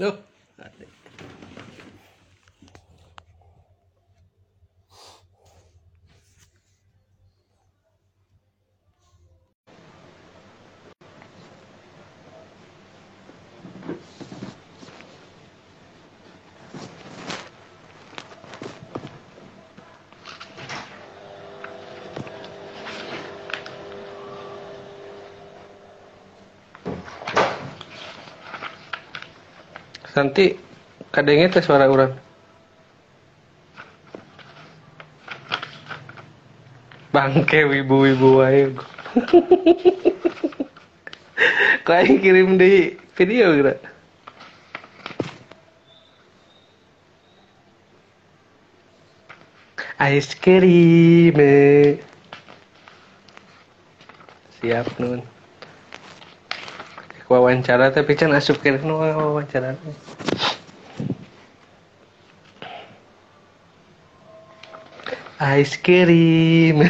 Oh. Nanti kadangnya teh suara orang. Bangke wibu-wibu wae. Yang kirim di video kira. Ice cream. Siap nun. Wawancara tapi kan asup kira nu wawancara. Ice cream.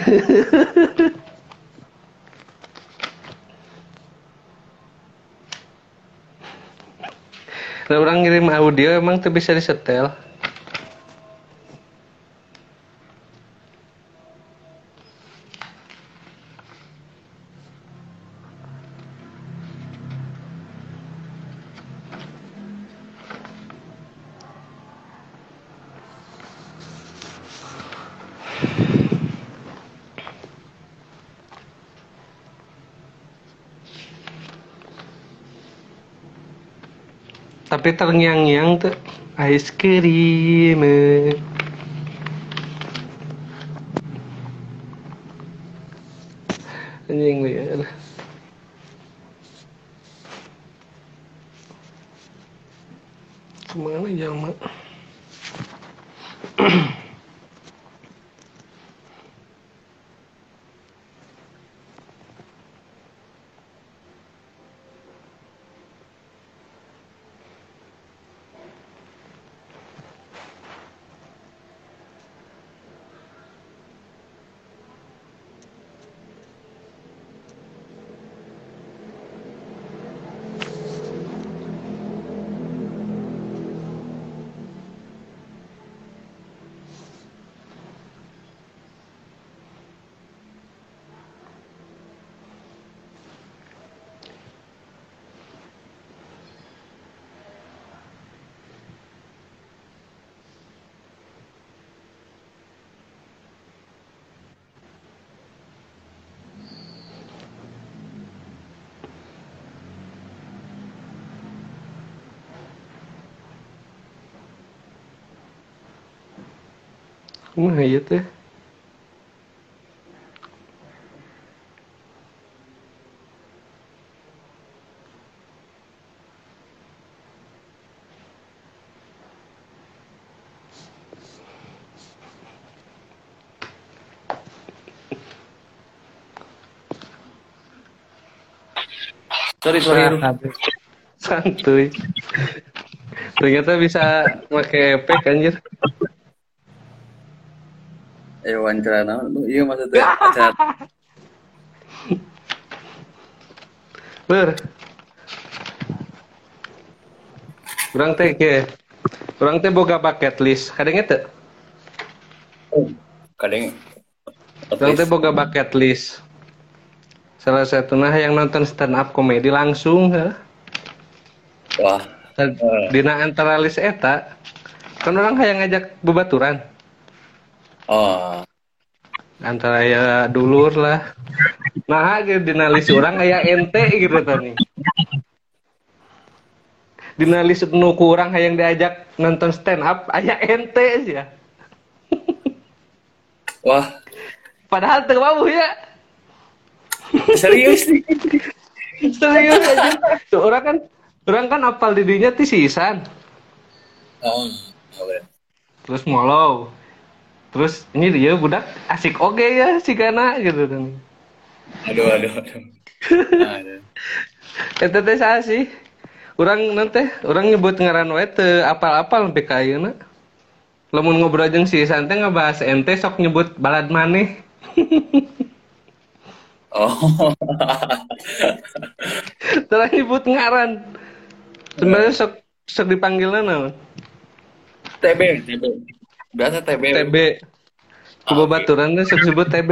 Nah, orang ngirim audio emang tuh bisa disetel. Tapi terngiang-ngiang tuh ice cream. Anjing liar. Ke mana ya, Mak? Kumaha ieu teh? Sorry, sorry. Ru. Santuy. Ternyata bisa pakai efek anjir. Eh, wawancara naon? Iya maksudnya acara. Ber. Urang teh ke. Urang teh boga bucket list. Kadang teu. Kadang Urang teh boga bucket list. Salah satunya yang nonton stand up komedi langsung heuh. Wah, Dina antara list eta kan orang hayang ngajak bebaturan oh, antara ya dulur lah. Nah gitu dina list orang aya ente gitu tadi dina list nu kurang hayang diajak nonton stand up aya ente sih ya. Wah, padahal teu mau ya serius? Nih. serius aja tuh orang kan orang kan apal didinya ti sisan. Oh, oke. terus mollow terus ini dia budak asik oke ya si Gana gitu kan Aduh, aduh, aduh. Aduh. Eta teh saha sih? Urang nanti orang nyebut ngaran wae teu apal-apal sampai ka ayeuna. Lamun ngobrol jeung si Sante ngebahas ente sok nyebut balad maneh. Oh, Telah nyebut ngaran. Sebenarnya sok sok dipanggilna naon? TB, TB. Biasa TB. TB. Kubabaturan teh sok disebut TB.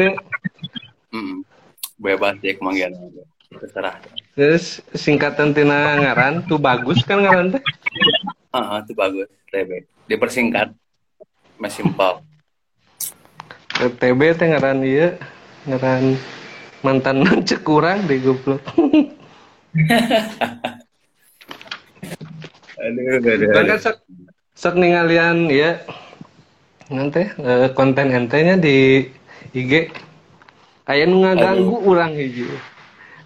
Hmm. Bebas ya kemanggian. Terserah. Terus singkatan tina ngaran tuh bagus kan ngaran teh? Ah, itu bagus. TB. Dipersingkat. Masih simpel. TB teh ngaran ieu ngaran mantan cek kurang deh goblok. Aduh, aduh, Kan aduh. sok sok ningalian ya nanti eh, konten entenya di IG aya nu ngaganggu urang hiji.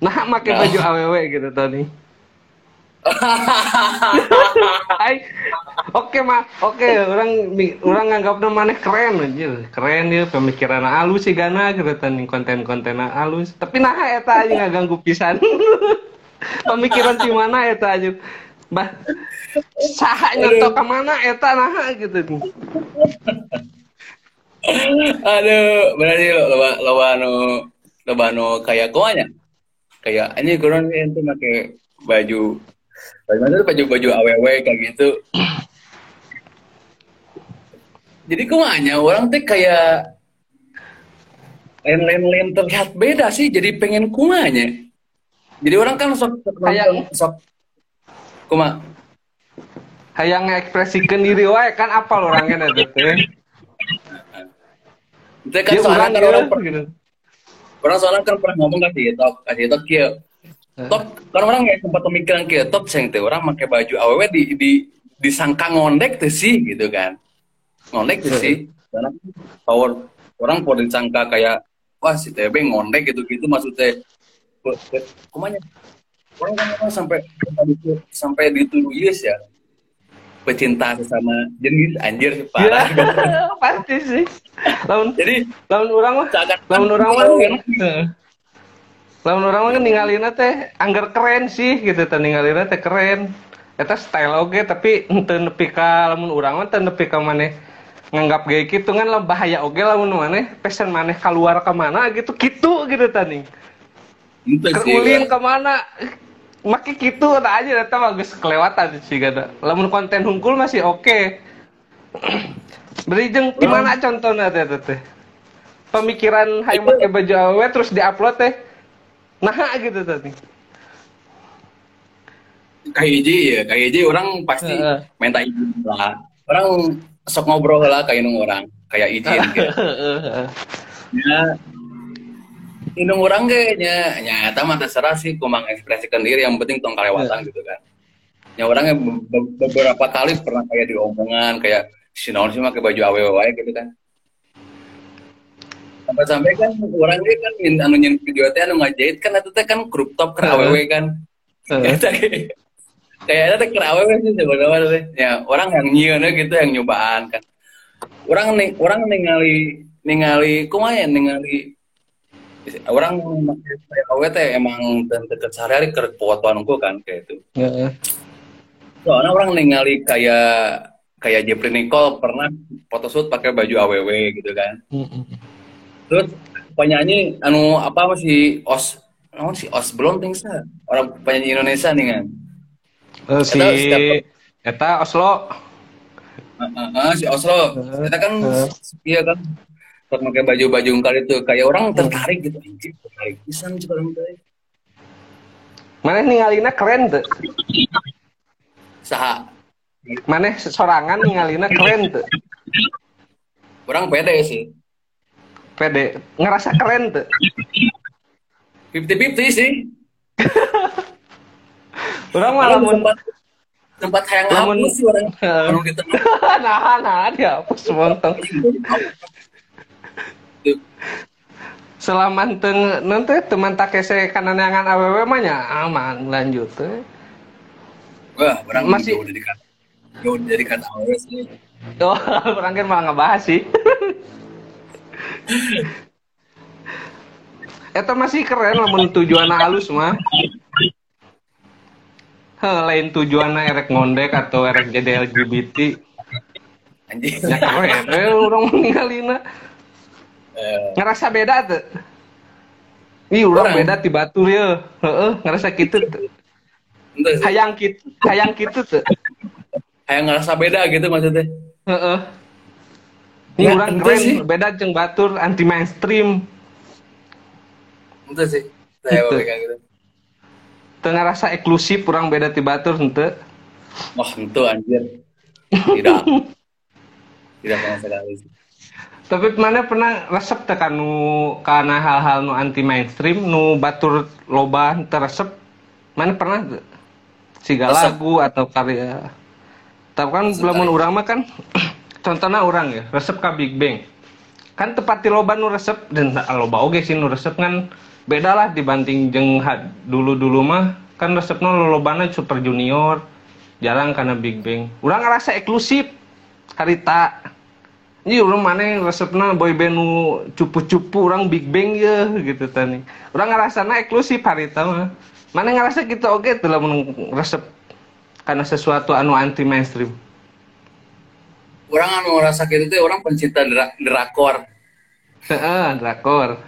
Nah, make baju aww gitu tadi. Ay, oke mah, oke orang orang nganggapnya maneh keren anjir. Keren ya pemikiran halus sih gana gitu tadi konten-konten halus. Tapi nah eta aja ngaganggu pisan. Pemikiran di mana eta aja. Bah, saha nyotok ke mana eta nah gitu. Aduh, berarti lo lo lo anu lo anu kayak koanya. Kayak ini kurang itu pakai baju baju mana tuh baju baju aww kayak gitu. Jadi kumanya orang teh kayak lain-lain terlihat beda sih. Jadi pengen kumanya. Jadi orang kan sok sok Kayak- nonton, sok kuma Hayang ngekspresikan diri wae kan apal orangnya ada teh. itu kan soalnya kan orang ya, per- gitu. orang soalnya kan pernah ngomong kasih tok. Kasih tok kia top kan orang nggak sempat pemikiran kia top seng teh orang pakai baju aww di di disangka ngondek tuh sih gitu kan. Ngondek tuh sih. karena power orang power disangka kayak wah si TB ngondek gitu gitu maksudnya kumanya orang kan orang sampai sampai dituduh yes ya. Pecinta sesama jenis anjir Ya, parah. Pasti sih. Lamun jadi lamun orang mah lamun orang mah Heeh. lamun orang mah kan ninggalina teh anggar keren sih gitu teh ninggalina teh keren. Eta style oge tapi henteu nepi ka lamun urang mah teu nepi ka maneh nganggap gaya gitu kan lah bahaya oge lamun maneh pesen maneh keluar ke mana gitu gitu gitu tadi itu sih keulin ke mana maki gitu tak aja eta bagus kelewatan sih gada lamun konten hungkul masih oke Beri jeung di mana contohnya teh teh? Pemikiran hayang make baju awewe terus diupload teh. Nah gitu tadi. hiji ya hiji orang pasti minta izin lah orang sok ngobrol lah kayak nung orang kayak izin gitu. ya inung orang kayaknya nyata mah terserah sih kumang ekspresikan diri yang penting tong kalewatan gitu kan. Ya orangnya be- be- beberapa kali pernah kayak di omongan kayak si naon sih pakai baju awewe wae gitu kan. Sampai sampai kan orang dia kan min anu nyen video teh anu ngajahit kan itu teh kan crop top ke awewe kan. Eta kayak teh ke awewe sih sebenarnya ya orang yang nyieun gitu yang nyobaan kan. Orang nih orang ningali ningali kumaha ya ningali orang awewe teh emang dan deket sehari-hari ke unggul kan kayak itu Heeh. soalnya orang ningali kayak kayak Jeffrey Nicole pernah photoshoot pakai baju AWW gitu kan terus penyanyi anu apa masih os naon si os belum tingsa orang penyanyi Indonesia nih kan Eh, si Eta Oslo. Ah, ah, ah, si Oslo Heeh. kita kan Heeh. iya kan pakai baju baju ungkal itu. Kayak orang tertarik gitu. Anjir tertarik. Pisan juga orang teh Maneh ningalina keren tuh. saha. Maneh sorangan ningalina keren tuh. orang pede sih. Pede. Ngerasa keren tuh. 50-50 sih. Orang Orang sempat sempat hayang Lamun- hapus sih orang. Anu gitu nah nah dia hapus montong. Selama teu nanti teman tak kese kananangan awewe mah nya aman lanjut teh. Wah, orang Masih- jauh dari kata jauh dari kata awal sih. Oh, orang kan malah ngebahas sih. Eta masih keren lamun tujuan halus mah. Heh, lain tujuannya erek ngondek atau erek jadi LGBT. Anjing. Ya keren, eh, orang meninggalina. Eh, Ngerasa beda tuh. Ih, orang Orang. beda di batu ya. Heeh, ngerasa gitu tuh. Hayang gitu, hayang gitu tuh. kayak ngerasa beda gitu maksudnya Heeh. Ini Ya, orang keren, sih. beda jeung batur anti mainstream. itu sih saya Gitu. gitu Tengah rasa eksklusif orang beda ti batur henteu. wah itu anjir tidak tidak sama sekali sih. Tapi mana pernah resep teh kan nu karena hal-hal nu anti mainstream nu batur loba teu resep. Mana pernah? Siga Resep. lagu atau karya. Tapi kan Resep belum urang mah kan contohnya orang ya, resep ka Big Bang. Kan tepat di loba nu resep dan loba oge sih nu resep kan beda lah dibanding jeung ha- dulu-dulu mah kan resepnya lolobana Super Junior jarang karena Big Bang. Urang ngerasa eksklusif harita. Ini orang mana yang resepnya boyband nu cupu-cupu orang Big Bang ya gitu tani. Orang ngerasana eksklusif harita mah. Mana ngerasa gitu oke telah menung resep karena sesuatu anu anti mainstream. orang anu ngerasa gitu tuh orang pencinta dra- drakor Heeh, drakor.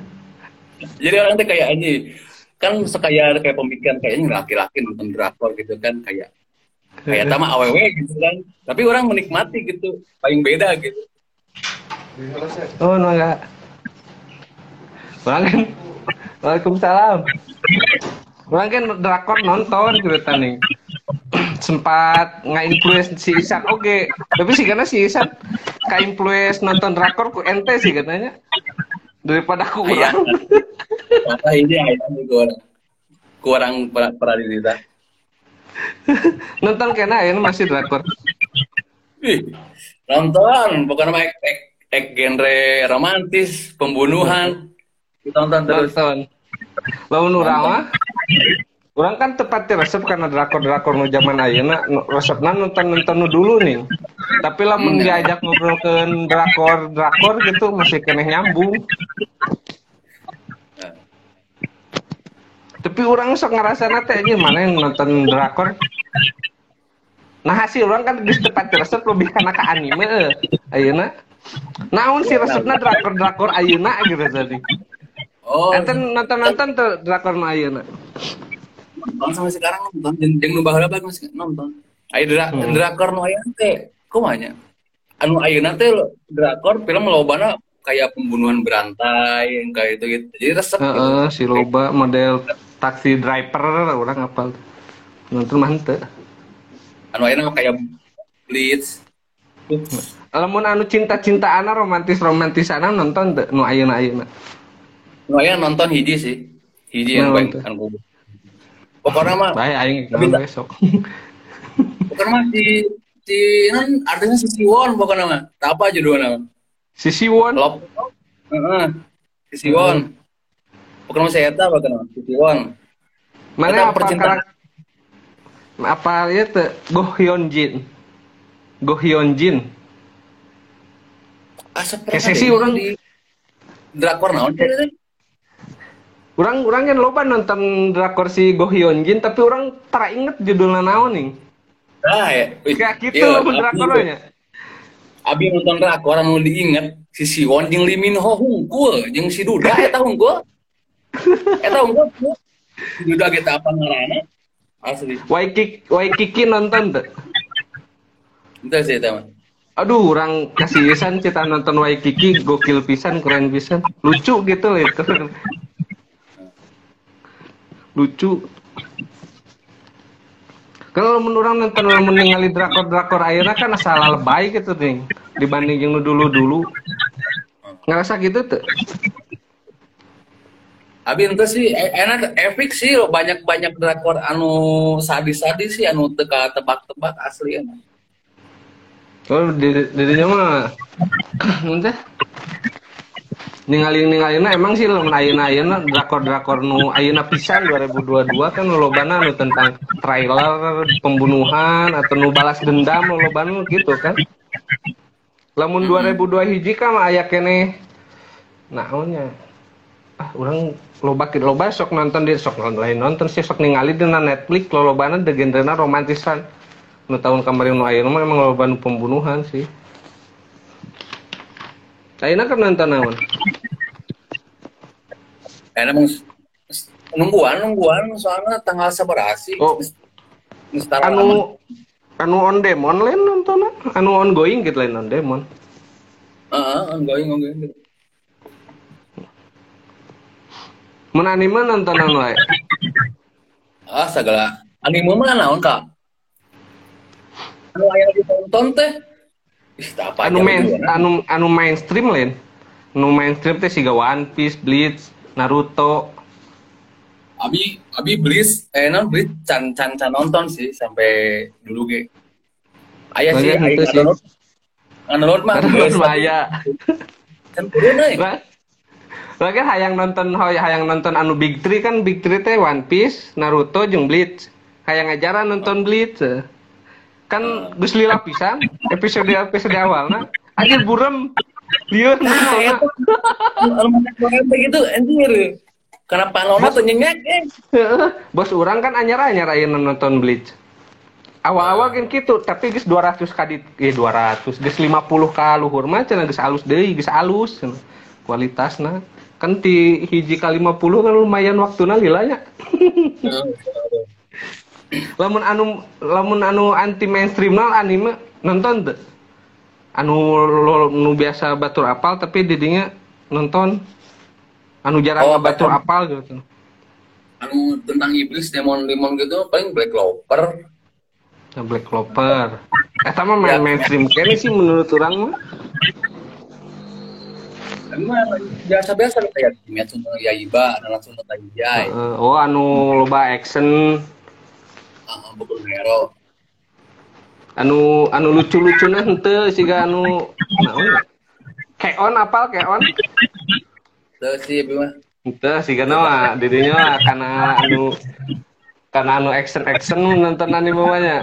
jadi orang tuh kayak ini kan sekaya kayak pemikiran kayaknya laki-laki nonton drakor gitu kan kayak kayak sama aww gitu kan tapi orang menikmati gitu paling beda gitu Oh, no enggak. Orang kan Waalaikumsalam. Orang kan drakor nonton gitu tani. Sempat nggak si Isan oke, tapi sih karena si Isan ka influence nonton drakor ku ente sih katanya. Daripada aku Iya. orang. masa ini ayam kurang pra- pradita nonton kena ya masih drakor. Ih, nonton bukan nama ek, genre romantis pembunuhan kita nonton terus Nonton. Lawan urang mah Orang kan tepat resep karena drakor-drakor nu zaman ayeuna nu- resepna nonton-nonton nu dulu nih. Tapi lah mun Hmm. diajak ngobrolkeun drakor-drakor gitu masih keneh nyambung. Tapi orang sok ngerasa teh aja mana yang nonton drakor. Nah hasil orang kan geus tepat resep lebih karena ke anime eh. ayeuna. Naon sih resepna drakor-drakor ayeuna gitu tadi. oh Enten nonton-nonton tuh drakor nu ayeuna. nonton sampai sekarang nonton jeung jeung nu baheula bae masih nonton aya dra Hmm. drakor nu aya teh kumanya anu ayeuna teh drakor film lobana kayak pembunuhan berantai yang kayak itu gitu jadi resep gitu. Heeh, si loba model taksi driver orang apal. Nonton mah henteu. anu ayeuna mah kayak blitz Lamun anu cinta-cintaan romantis-romantisana nonton teu nu ayeuna-ayeuna. nu aya nonton hiji sih hiji yang baik teh? anu pokoknya mah Bae aing Tapi nonton tak- besok. pokoknya mah si si non artinya si Siwon pokoknya mah apa judulnya Si Siwon Lop. Heeh. Si Siwon. Pokoknya mah saya tahu pokoknya si Siwon. mana apa percintaan. apa ya teu Go Hyun Jin. Go Hyun Jin. Asap sih orang- di drakor naon? Urang urang kan loba nonton drakor si Go Hyun Jin tapi orang tara inget judulnya naon nih. Ah ya. Kayak gitu iya, Abi- drakornya. Abi nonton drakor anu diinget si Siwon jeung Lee Min Ho hungkul jeung si Duda eta hungkul. Eta hungkul. Si Duda kita apa ngaranna? Asli. Waikiki Waikiki nonton tuh. Itu sih eta mah. Aduh, orang kasih pisan kita nonton Waikiki, gokil pisan, keren pisan. Lucu gitu lah itu. Lucu. Kalau menurut orang nonton lamun ningali drakor-drakor akhirnya kan salah lebay gitu nih dibanding yang dulu-dulu. Ngerasa gitu tuh. Abi ente sih e- enak epic sih lo banyak-banyak drakor anu sadis-sadis sih anu teka tebak-tebak asli enak. Kalau diri, dirinya mah entah. Ningali ningalina emang sih lamun ayeuna ayeuna drakor-drakor nu ayeuna pisan 2022 kan lolobana nu tentang trailer pembunuhan atau nu balas dendam lolobana gitu kan. Lamun 2002 hiji kan aya keneh naonnya. Ah, orang loba loba sok nonton di sok lain nonton sih sok ningali dina Netflix lolobana de genrena romantisan. Nu tahun kemarin nu ayeuna mah emang loba nu pembunuhan sih. Ayeuna kan nonton naon? Emang s- nungguan nungguan soalnya tanggal seberapa sih? Oh. Anu anu on demon lain nonton anu ongoing gitu lain on demon Heeh, ongoing ongoing gitu. mun anime nontonan wae Ah, segala anime mah naon kak? Anu aya ditonton teh. Apa anu main nah. anu anu mainstream lain anu mainstream teh siga One Piece Bleach Naruto Abi Abi Bliss, eh non Bliss can can can nonton sih sampai dulu ge. Ayah sih, ayah sih. Download mah. Terus Maya Kan turun euy. Lagi hayang nonton hayang nonton anu Big Three kan Big Three teh One Piece, Naruto jeung Bleach. Hayang ajaran nonton Bleach. Kan geus lila pisan episode episode awalna. Anjir burem. Lieur Nah, nonton. itu begitu anjir. Karena panona tuh nyenyek eh. Bos orang kan anyar-anyar ayeuna nonton Bleach. Awal-awal kan gitu, tapi geus 200 kali eh 200, geus 50 ka luhur mah cenah geus alus deui, geus alus kualitasna. Kan ti hiji ka 50 kan lumayan waktuna lila nya. Lamun anu lamun anu anti mainstream nal anime nonton tuh anu lo, nu biasa batur apal tapi didinya nonton. Anu jarang Oh, batur. apal gitu. Anu tentang iblis demon demon gitu paling Black Clover. Nah, Black Clover. Eh sama main Ya. mainstream kayaknya sih menurut orang mah. Biasa-biasa kayak Kimetsu no Yaiba, Nanatsu no Taizai, Eh, oh anu loba action Hero. anu anu lucu-lucuna henteu siga anu naon? Keon apal Keon Terus sih Abi mah Itu sih karena mah didinya mah karena anu karena anu action action nonton anime banyak.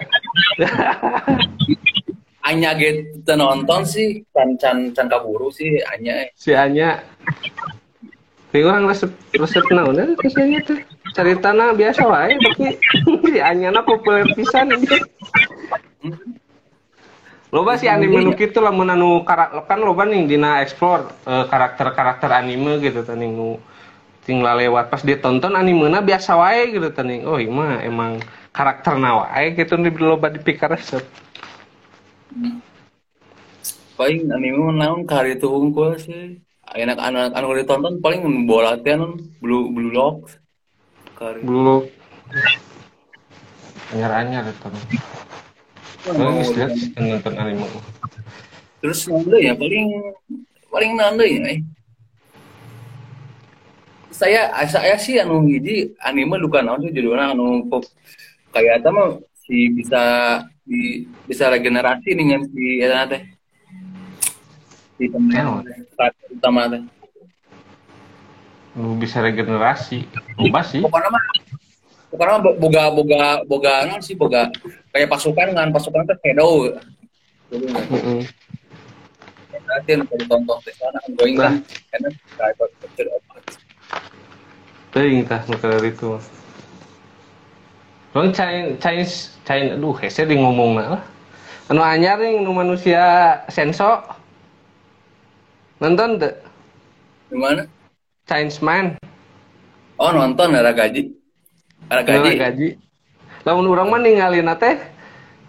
Anya gitu nonton sih can can can kaburu sih Anya si Anya. Tapi orang resep resep naon ya kesanya tuh. Ceritana biasa wae tapi si Anya na populer pisan. Loba si anime nu kitu lamun anu kan loba nih dina explore eh, karakter-karakter anime gitu teh ning nu tinggal lewat pas ditonton animena biasa wae gitu teh ning. Oh iya mah emang karakterna wae gitu di loba dipikir resep. paling anime naon kari tuh unggul sih. Enak anak anu ditonton paling bola teh anu blue blue lock. Kari. Dulu anyar-anyar itu. Oh, geus lihat sih nonton anime. Terus nanda ya paling paling nanda ya. Eh. Saya saya sih anu hiji anime luka naon sih judulnya anu pop kayak eta mah si bisa di bisa regenerasi dengan si eta teh. Si temen karakter utama teh. Lu bisa regenerasi. Loba sih. Pokoknya mah pokoknya mah bo- boga boga boga naon sih boga kayak pasukan kan pasukan teh shadow. Nanti anu ditonton teh sana ongoing kan karena kayak picture of Teuing tah nu itu. Orang cain cain cain aduh hese di ngomongna lah. Anu anyar nih nu manusia senso. Nonton teu? Gimana? Chains Man. Oh nonton ada gaji. Ada gaji. gaji. gaji. Lamun urang mah ningalina teh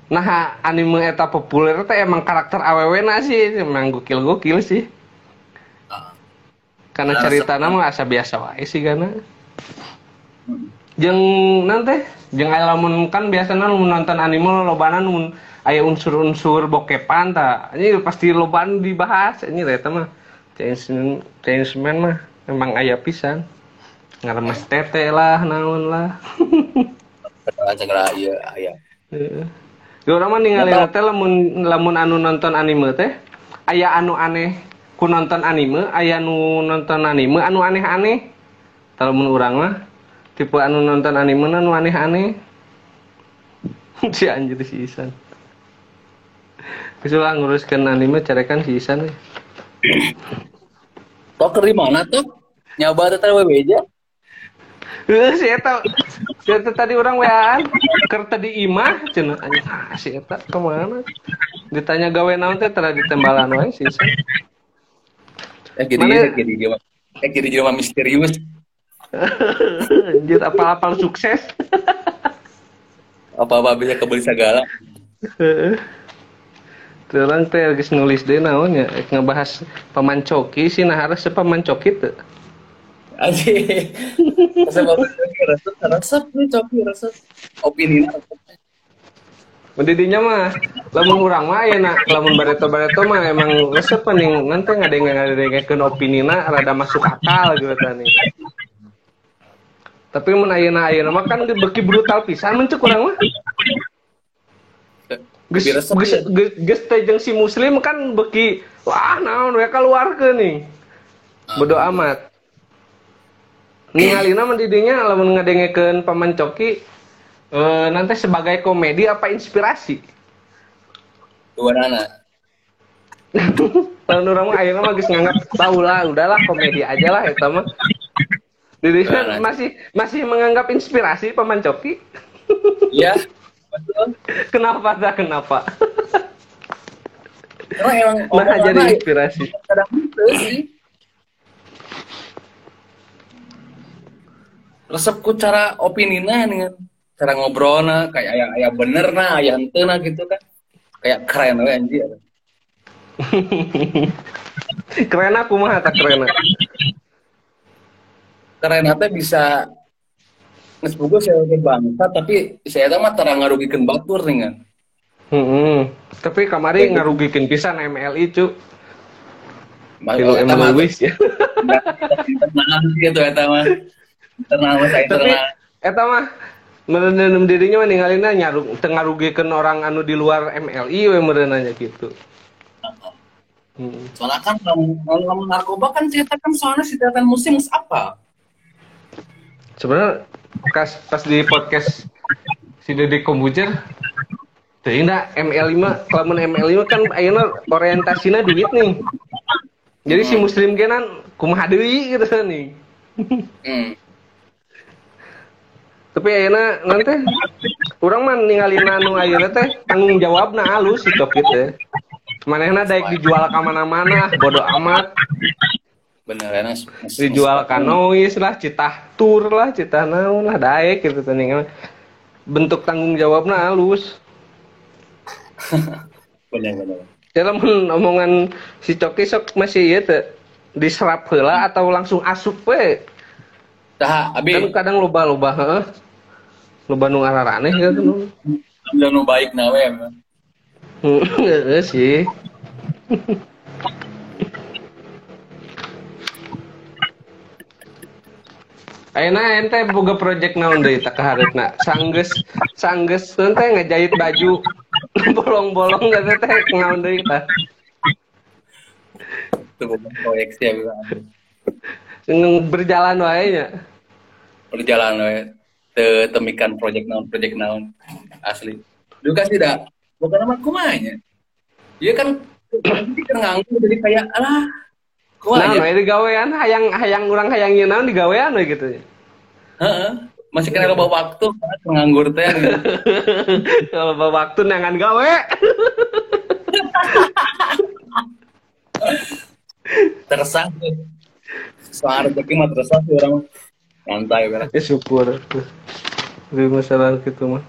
nah anime eta populer teh emang karakter awewe na sih emang gokil-gokil sih. Ah. Karena Asa- ceritana mah asa biasa wae sih kana. Jeung nanti jeung aya lamun kan biasana lamun nonton anime lobana nu aya unsur-unsur bokepan ta. Ini pasti lobaan dibahas ini eta mah. Chains Man mah emang aya pisan. Ngaremes tete lah naon lah. Segala iya iya. Heeh. Ge urang mah ningali teh lamun lamun anu nonton anime teh aya anu aneh ku nonton anime, aya anu nonton anime anu aneh-aneh. Lamun urang mah tipe anu nonton anime anu aneh-aneh. si anjir si Isan. Kesulah nguruskan anime carekan si Isan we. Tok dari mana tuh? Nyoba teh we beja. Heeh, si eta si eta tadi orang weaan keur tadi imah anjing ah, si eta ke mana ditanya gawe naon teh tara ditembalan wae si Isan. Eh jadi Mana- eh jadi dia eh jadi dia mah misterius. Anjir apal-apal sukses. Apa-apa bisa kebeli segala. Terang teh nulis deui naon ya Ek ngebahas paman coki sih nah harus paman coki teu. Apa coki resep resep nih coki resep opini resep. Mendidinya mah lamun urang mah ayeuna lamun bareto-bareto mah emang resep nih nanti ngadeng-ngadengekeun opinina rada masuk akal gitu tani. Tapi mun ayeuna ayeuna mah kan beki brutal pisan mun urang mah. Geus resep geus ya. geus- geus teh jeung si muslim kan beki wah naon we keluarkeun nih. Bodo amat. Ningalina mendidinya lamun ngadengekeun paman coki eh, nanti sebagai komedi apa inspirasi? Dua nana. Tahun orang mah akhirnya mah geus nganggap tahu lah, udahlah komedi aja lah eta mah. Jadi masih masih menganggap inspirasi paman coki. Iya. Kenapa dah kenapa? Emang emang Nah jadi inspirasi. kadang gitu sih. Resepku cara opinina dengan cara ngobrolnya kayak ya, ya bener nah ya henteu nah gitu kan kayak keren we anjir Keren aku mah tak keren. keren teh bisa nges boga saya bangsa tapi saya teh mah tara ngarugikeun batur nih kan Hmm, tapi kamari ngarugikeun pisan MLI cu. Kilo mah Lewis ya. internal gitu eta mah internal Tapi internal eta mah merenam dirinya mah ningalina nyarug teu ngarugikeun orang anu di luar MLI we merenanya gitu. Hmm. soalnya kan lamun lamun narkoba kan cerita kan soalnya cerita musim apa sebenarnya pas pas di podcast si Deddy Kombujer tuh indah ML5 kalau ML5 kan ayeuna orientasinya duit nih jadi si muslim genan kumaha deui gitu nih hmm. Tapi ayeuna nanti orang mah ninggalin anu ayeuna teh tanggung jawabna halus si topik teh. Manehna daek dijual ka mana-mana bodo amat. Bener enak dijual ka noise lah citah tur lah citah naon lah daek gitu teh ninggalin. bentuk tanggung jawabna halus bener bener. Dalam omongan si Coki sok masih ya teh diserap heula atau langsung asup we Tah, abi. Kan kadang loba-loba heeh. Loba nu araraneh gitu udah nu baik nawe emang. Heeh sih. Ayeuna ente boga project naon deui tak kahareutna sanggeus sanggeus teh ngajahit baju. Bolong-bolong gak teh naon deui tah. Itu bukan proyeksi ya berjalan wae nya berjalan we te temikan project naon project naon asli. Dulu kan tidak bukan nama kumanya dia kan kan nganggur jadi kayak alah Nah, nah, di gawean hayang hayang urang hayang naon di gawean we gitu. Heeh. masih kena loba waktu nganggur teh. Kalau bawa waktu nangan gawe. tersah soal rezeki mah tersah sih orang santai beres Ya syukur. Di masalah gitu mah.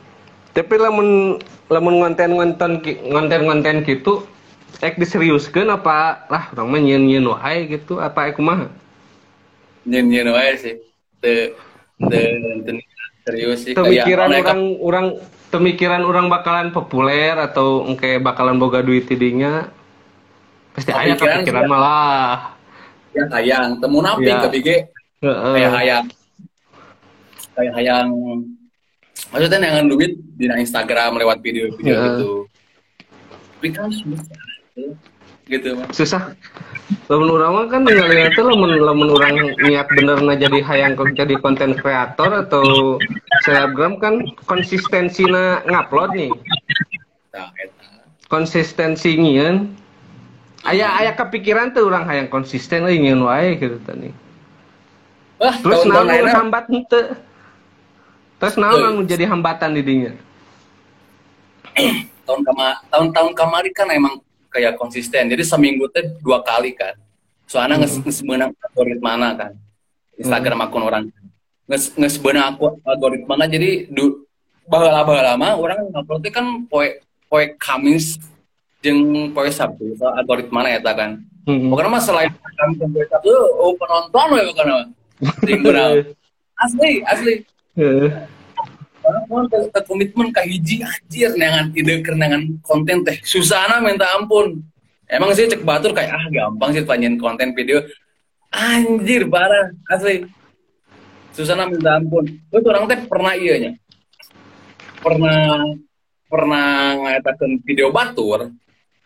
Tapi lamun lamun ngonten-ngonten ki- ngonten-ngonten gitu ek diseriuskeun apa lah urang mah nyieun-nyieun wae gitu apa ek kumaha? nyen nyen wae sih te te te serius sih Pemikiran Kayak orang orang pemikiran orang bakalan populer atau engke bakalan boga duit tidinya pasti kepikiran sih. malah. Ya hayang. Temu napi Iya. ke bige Heeh. kayak hayang. Kayak hayang. Maksudnya yang duit di Instagram lewat video-video Iya. gitu. Tapi kan gitu mah susah. Lamun urang mah kan tinggalin itu lamun lamun urang niat bener na jadi hayang kok jadi konten kreator atau selebgram kan konsistensinya ngupload nih. Nah eta konsistensi ngieun aya aya kepikiran tuh orang hayang konsisten ngieun wae gitu tadi. Wah terus naon hambat henteu terus naon anu jadi hambatan di dinya? Tahun kama tahun-tahun kemarin kan emang kayak konsisten. Jadi seminggu teh dua kali kan. Soalnya nges nges menang algoritma kan. Instagram akun orang. Nges nges beunang aku algoritma jadi du baheula mah orang ngupload kan poe poe Kamis jeung poe Sabtu algoritma na eta kan? Hmm. pokoknya mah selain jeung poe Sabtu oh penonton we pokoknya beunang. asli asli. Orang mau ke, ke komitmen ke hiji anjir dengan ide kerenangan konten teh. Susana minta ampun. Emang sih cek batur kayak ah gampang sih tanyain konten video. Anjir parah asli. Susana minta ampun. Terus orang teh pernah iya nya. Pernah pernah ngatakan video batur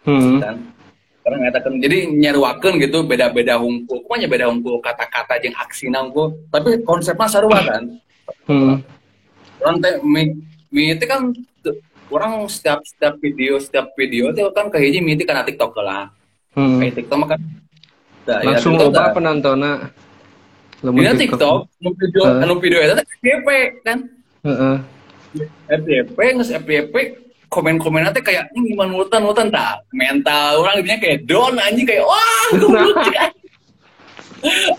Hmm. kan pernah ngatakan jadi nyaruakeun gitu beda-beda hungkul pokoknya beda hungkul kata-kata jeung aksina hungkul tapi konsepnya sarua kan Hmm. orang teh mi, mi itu kan orang setiap setiap video setiap video itu kan hiji mi itu karena TikTok lah Hmm. kayak TikTok mah kan Nah, ya, Langsung loba dah. penontonnya. Dina TikTok, anu video, anu video itu FYP kan, Heeh. FYP, nges FYP, komen-komen nanti kayak ini gimana mutan mutan tak mental. Orang intinya kayak down anjing kayak wah goblok cik,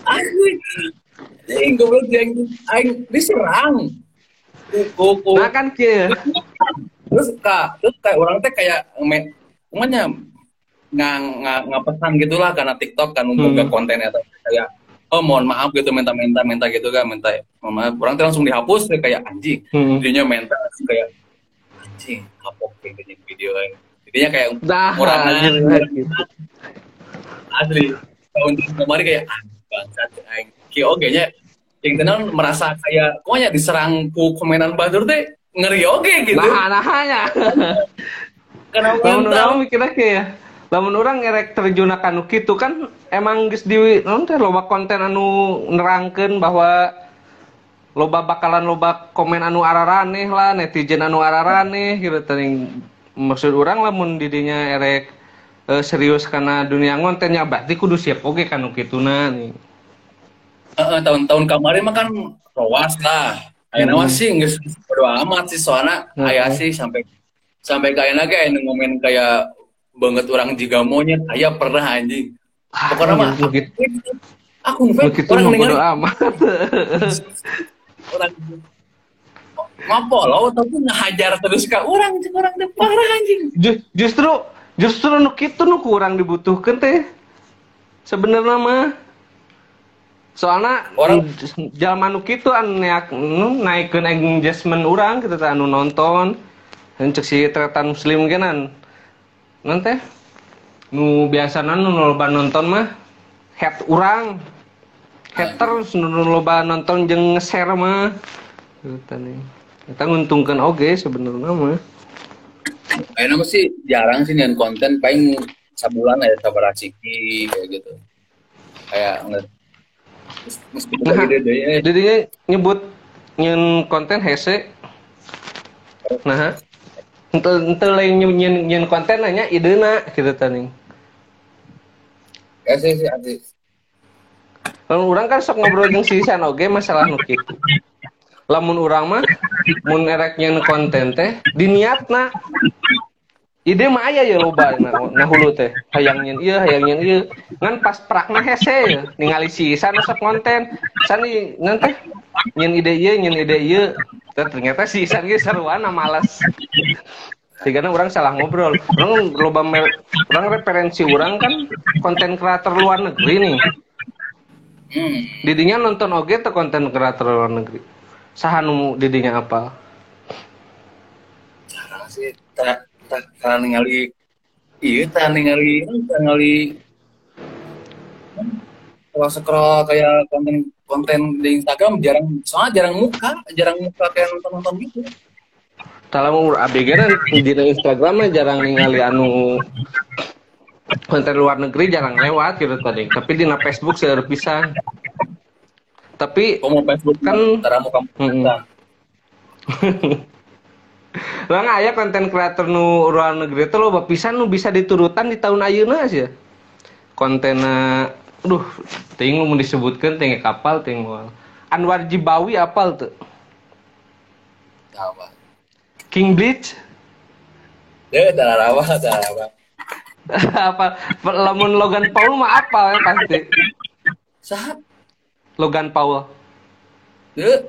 anjing. Anjing goblok anjing. Aing diserang. Ku ku Nah kan kieu. terus kak terus kayak orang teh kayak me, namanya nggak nggak nggak pesan gitulah karena TikTok kan untuk Hmm. kontennya tuh. Kayak oh mohon maaf gitu minta minta minta gitu kan minta mohon maaf. Orang teh langsung dihapus kayak anjing. Hmm. minta langsung kayak anjing gini video kan jadinya kayak Dah, Murahan. gitu. asli tahun kemarin kayak anjing bangsat aing ki oge nya yang tenang merasa kayak pokoknya diserang ku komenan batur teh ngeri oge gitu Nah, nahanya. karena mental urang mikirnya kayak lamun orang ngerek terjun anu kitu kan emang geus di naon teh loba konten anu nerangkeun bahwa loba bakalan loba komen anu araraneh lah netizen anu araraneh gitu teuing maksud orang lamun didinya erek eh, serius karena dunia ngontennya berarti kudu siap oge kan kituna nih. Heeh, tahun-tahun kemarin mah kan rowas lah. Ayeuna mah sih geus bodo amat sih soalnya Hmm. aya sih sampai sampai kayak naga aya nu ngomen kayak banget orang juga monyet aya pernah anjing. Pokoknya mah aku kitu orang mah ningali bodo amat. orang ngapolo tapi ngahajar terus ka orang cek orang teh parah anjing. Ju- justru justru nu kitu nu kurang dibutuhkan teh sebenarnya mah. Soalnya Orang- jaman nu kitu anu naik nu naikkeun engagement urang kita teh anu nonton cek si tretan muslim genan nanti nu biasana nu loba nonton mah head urang haters nu loba nonton jeung nge-share mah gitu nih kita nguntungkan oge sebenarnya mah Ayeuna mah sih jarang sih nyen konten paling sabulan ya sabar ciki kayak gitu. Kayak nge- meskipun Nah. eh. Jadinya nyebut nyen konten hese. Nah, ente ente lain nyen nyen, konten nanya idena gitu tadi. Ya sih sih. Lamun urang kan sok ngobrol jeung si San oge masalah nu. Lamun urang mah mun erek nyen konten teh diniatna ide mah aya ya loba nah, nah hulu teh hayang nyen ieu hayang nyen ieu ngan pas prakna hese ya ningali si San sok konten san ieu ngan teh nyen ide ieu nyen ide Teh ternyata si San ge saruana malas Tigana orang salah ngobrol. Orang loba mer- orang referensi orang kan konten kreator luar negeri nih. Didinya nonton oge tuh konten kreator luar negeri. Saha nu didinya apa? Jarang sih tak tak ningali iya tak ningali tak ningali kalau scroll kayak konten konten di Instagram jarang soalnya jarang muka jarang muka kayak nonton nonton gitu Kalau mau ABG kan di Instagram mah jarang ningali anu konten luar negeri jarang lewat gitu tadi. Tapi di Facebook seueur pisan. Tapi kamu Facebook Kan- Mm-mm. muka Orang aya konten kreator nu luar negeri itu loba pisan nu bisa diturutan di tahun ayeuna sih. Kontena aduh ting mau disebutkan ting kapal ting. Anwar Jibawi apal tuh? apa King Bleach ya darah rawa darah rawa apa lamun Logan Paul mah apal ya pasti. sahat Logan Paul. ya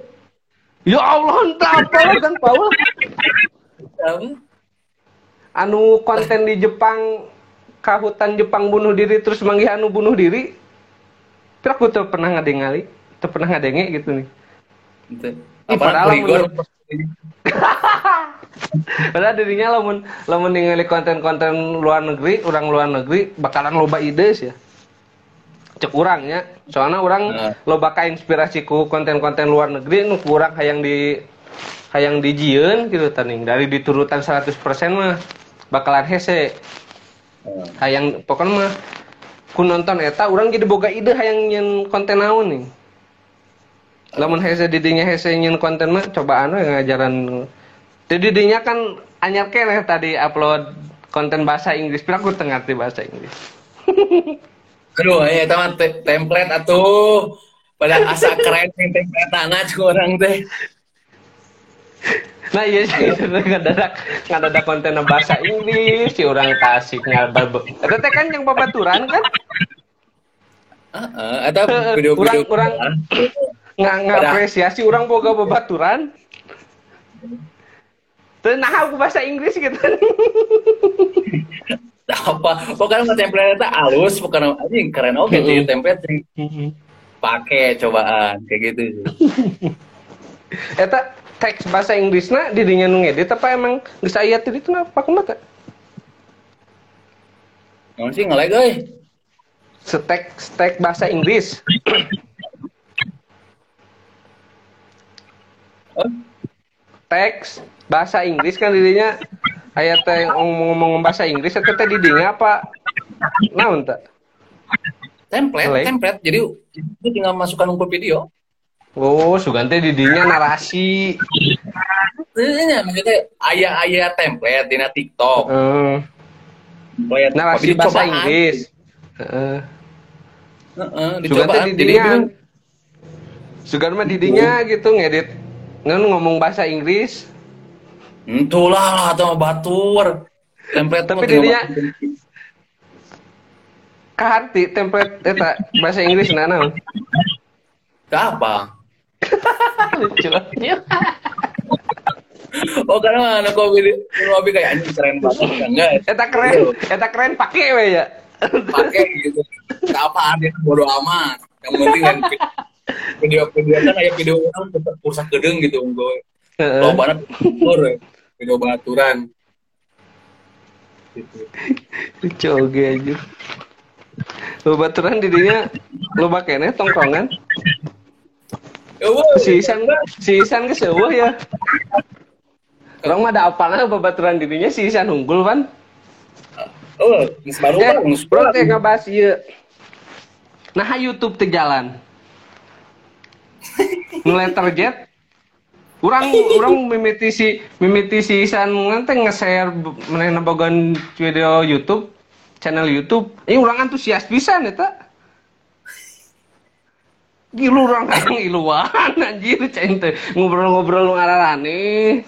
Ya Allah entah apa Logan Paul. apa anu konten di Jepang kahutan Jepang bunuh diri terus manggih anu bunuh diri Pira aku tuh pernah ngadengali tuh pernah ngadenge gitu nih. Ih, Apa padahal? Padahal dirinya lamun lamun ningali konten-konten luar negeri, orang luar negeri bakalan loba ide sih ya. Cek urangnya. Soalnya orang Nah. loba ka inspirasi ku konten-konten luar negeri nu kurang hayang di hayang dijieun gitu taning. Dari diturutan 100% mah bakalan hese. Nah, Hayang pokoknya mah ku nonton eta orang jadi boga ide hayang nyen konten naon nih. Lamun hese didinya hese nyen konten mah cobaan we ngajaran. Di didinya kan anyar keneh tadi upload konten bahasa Inggris, pira aku teu ngarti bahasa Inggris. Aduh, ya itu mah te- template atuh. Pada asa keren yang template tanah orang teh. Nah iya sih, ngadadak ngadadak konten bahasa Inggris, si orang tasik ngalba. Eta teh kan yang babaturan kan? Atau video-video Urang- urang- Nggak ngapresiasi orang boga babaturan. Teu nah aku bahasa Inggris gitu. apa? Pokoknya mah template itu halus pokoknya anjing keren oke sih template sih. Pakai cobaan kayak gitu. Sih Eta teks bahasa Inggrisna dirinya nu ngedit apa emang geus aya teh ditu apa kumaha teh? Namun sih ngelag euy. Stek stek bahasa Inggris. Teks bahasa Inggris kan dirinya aya teh ngomong-ngomong bahasa Inggris teh didinya apa? Naon teh? template Ngelag. template jadi itu tinggal masukkan ke video Oh, sugan teh didinya narasi. Iya, maksudnya ayah-ayah template dina TikTok. Eh, Template, narasi bahasa dicobaan. Inggris. Heeh. Teh dicobaan. Jadi didinya. Sugan mah didinya gitu ngedit ngan ngomong bahasa Inggris. Entulah atau batur. Template Tapi masukin. Kaharti template eta bahasa Inggris? Tah apa? Lucu. Oh karena anak kopi kopi kayak anjing keren banget enggak? Eta keren, eta keren pakai we ya. Pakai gitu. Tak apa ada bodo amat. Yang penting kan video-video kan kayak video orang tetap pusat gedeng gitu gue. Heeh. Lo banget video baturan. Gitu. Lucu oge aja. Lo baturan didinya lo bakene tongkrongan. Ya wah, Si Isan si Isan ke seueuh ya. Orang mah ada apalnya babaturan dirinya si Isan unggul kan. Oh, baru kan bro teh ngabahas ieu. Nah, YouTube teh jalan. Nge-letter jet. Urang urang mimiti si mimiti si Isan nanti nge-share menena bogan video YouTube, channel YouTube. Ini urang antusias pisan eta. Gilu urang kan iluan anjir teh ngobrol-ngobrol lu ngararane.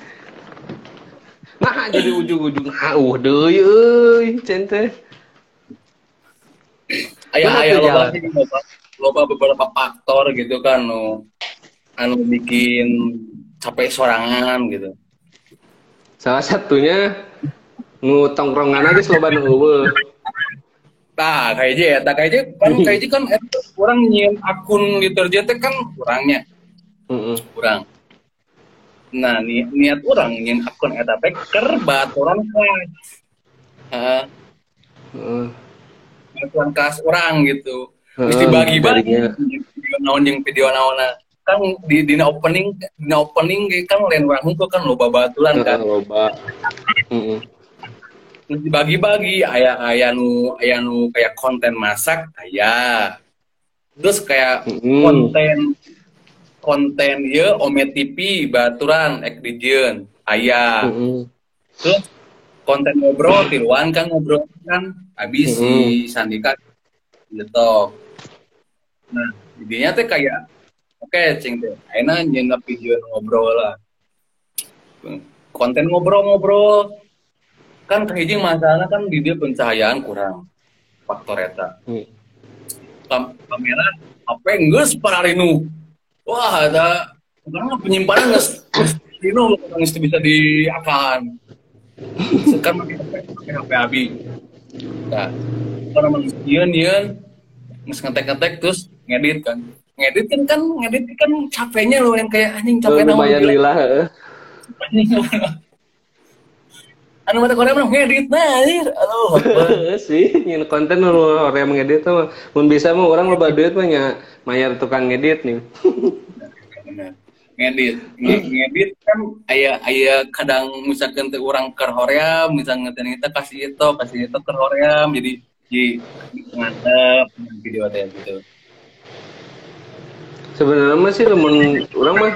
Nah, jadi ujung-ujung hauh deui euy cain teh. ayah ayah loba loba, beberapa faktor gitu kan nu anu bikin capek sorangan gitu. Salah satunya nu tongkrongan aja loba nu eueuh. Tah, kayak aja ya, kayak aja kan kayak aja kan eta orang nyian akun deterjen teh kan kurangnya, Heeh. kurang. Nah, ni, niat orang nyian akun eta teh keur baturan kelas. Heeh, baturan kelas orang gitu. Dibagi-bagi jadinya. video naon jeung video naonna. Kan di dina opening dina opening kan lain orang hukum kan loba baturan kan. Loba. Heeh. Terus dibagi-bagi aya aya nu aya nu kayak konten masak aya. Terus kayak Mm-mm. konten konten ya Ome TV baturan ek dijieun aya. Heeh. Terus konten ngobrol tiluan kan ngobrol kan habis si Sandika gitu. Nah, idenya teh kayak oke cing teh. Ayeuna nyeuna video ngobrol lah. Konten ngobrol-ngobrol. Kan kahiji masalahnya kan di dia pencahayaan kurang faktor eta. Kam kamera apa geus pararinu wah ada karena penyimpanan geus dino geus bisa diakan sekarang pakai pakai HP abi. Nah kalau memang nyen nyen ngetek ngetek terus ngedit kan ngedit kan kan ngedit kan capeknya loh yang kayak anjing capek Oh, lumayan lila anu mata Korea mah ngedit nah anjir. Aduh sih nyin konten nu orang ngedit mah. Mun bisa mah orang loba duit mah nya mayar tukang ngedit nih. Ngedit. Nge- ngedit kan aya aya kadang misalkan teh urang ke hoream misalnya teh kita kasih itu kasih itu ke hoream jadi jadi ngantep video teh gitu sebenarnya sih lamun orang mah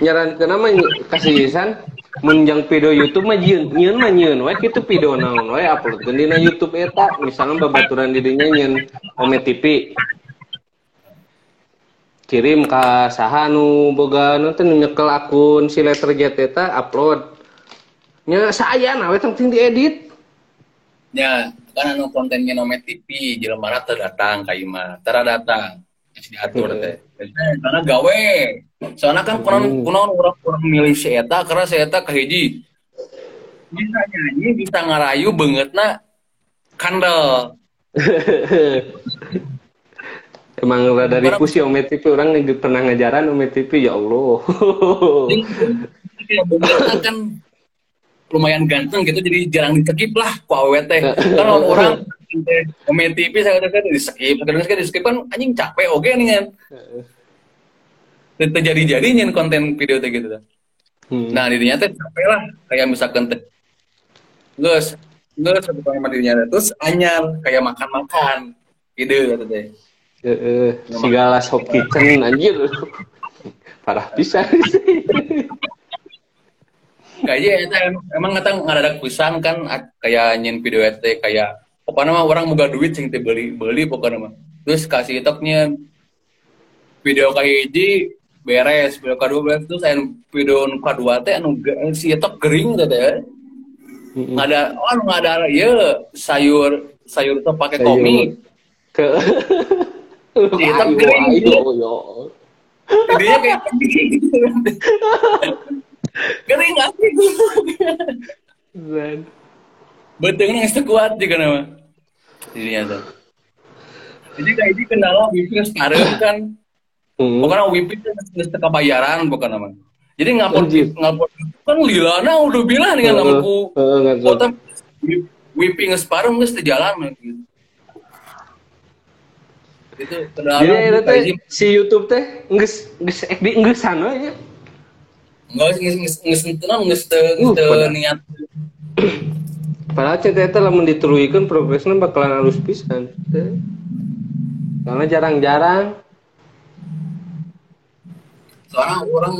nyaran kenapa kasih isan menjang video YouTube mah nyeun nyeun mah nyeun we kitu video naon we upload ke dina YouTube eta misalnya babaturan dirinya nyeun Ome TV kirim ka saha nu boga nu nyekel akun si letter jet eta upload. Nya saya nah we tong diedit. Ya kan anu kontennya Nomet TV jelema teu datang ka imah datang diatur teh. Karena gawe. Soalnya kan kunaon kunaon urang urang milih si eta karena si eta kahiji bisa nyanyi bisa ngarayu beungeutna kandel. Emang rada ribu sih Ome TV orang nge- pernah ngajaran Ome TV ya Allah. Iya, kan lumayan ganteng gitu jadi jarang diskip lah ku awet teh. Kan orang komen TV saya udah kan di skip kadang kadang di skip kan anjing capek oke nih kan terjadi jadi nyen konten video teh gitu. Hmm. nah dirinya teh capek lah kayak misalkan teh geus geus satu sama dirinya terus anyar kayak makan makan ide kata teh Heeh, segala shop kitchen anjir. Parah bisa. kayaknya eta em- emang kata ngadadak pisan kan kayak nyen video teh kayak pokoknya mah orang boga duit sing beli beli pokoknya mah terus kasih toknya video kayak hiji beres video kedua beres terus anu video nu kedua teh anu ge- si etok gering teh teh nggak ada oh anu nggak ada ya sayur sayur tuh pakai komi Ke Ayo, kering. ayo, yo. jadinya kayak gitu kering asli Zan. Betulnya yang kuat juga nama. Jadinya tuh. Jadi kayak ini kendala wifi sekarang kan. Hmm. Pokoknya wifi itu bayaran bukan nama. Jadi ngapot ngapot kan lilana udah bilang dengan Heeh, namaku heeh, nggak kota wifi nggak separuh nggak sejalan gitu. Itu kendala Jadi eta teh si YouTube teh geus geus ek di geussan we nya. nggak nggak nggak sentuhan nggak se Uh, pada. niat. Padahal cerita eta lamun dituruikeun progresna bakalan halus pisan. Soalnya jarang-jarang. Soalnya orang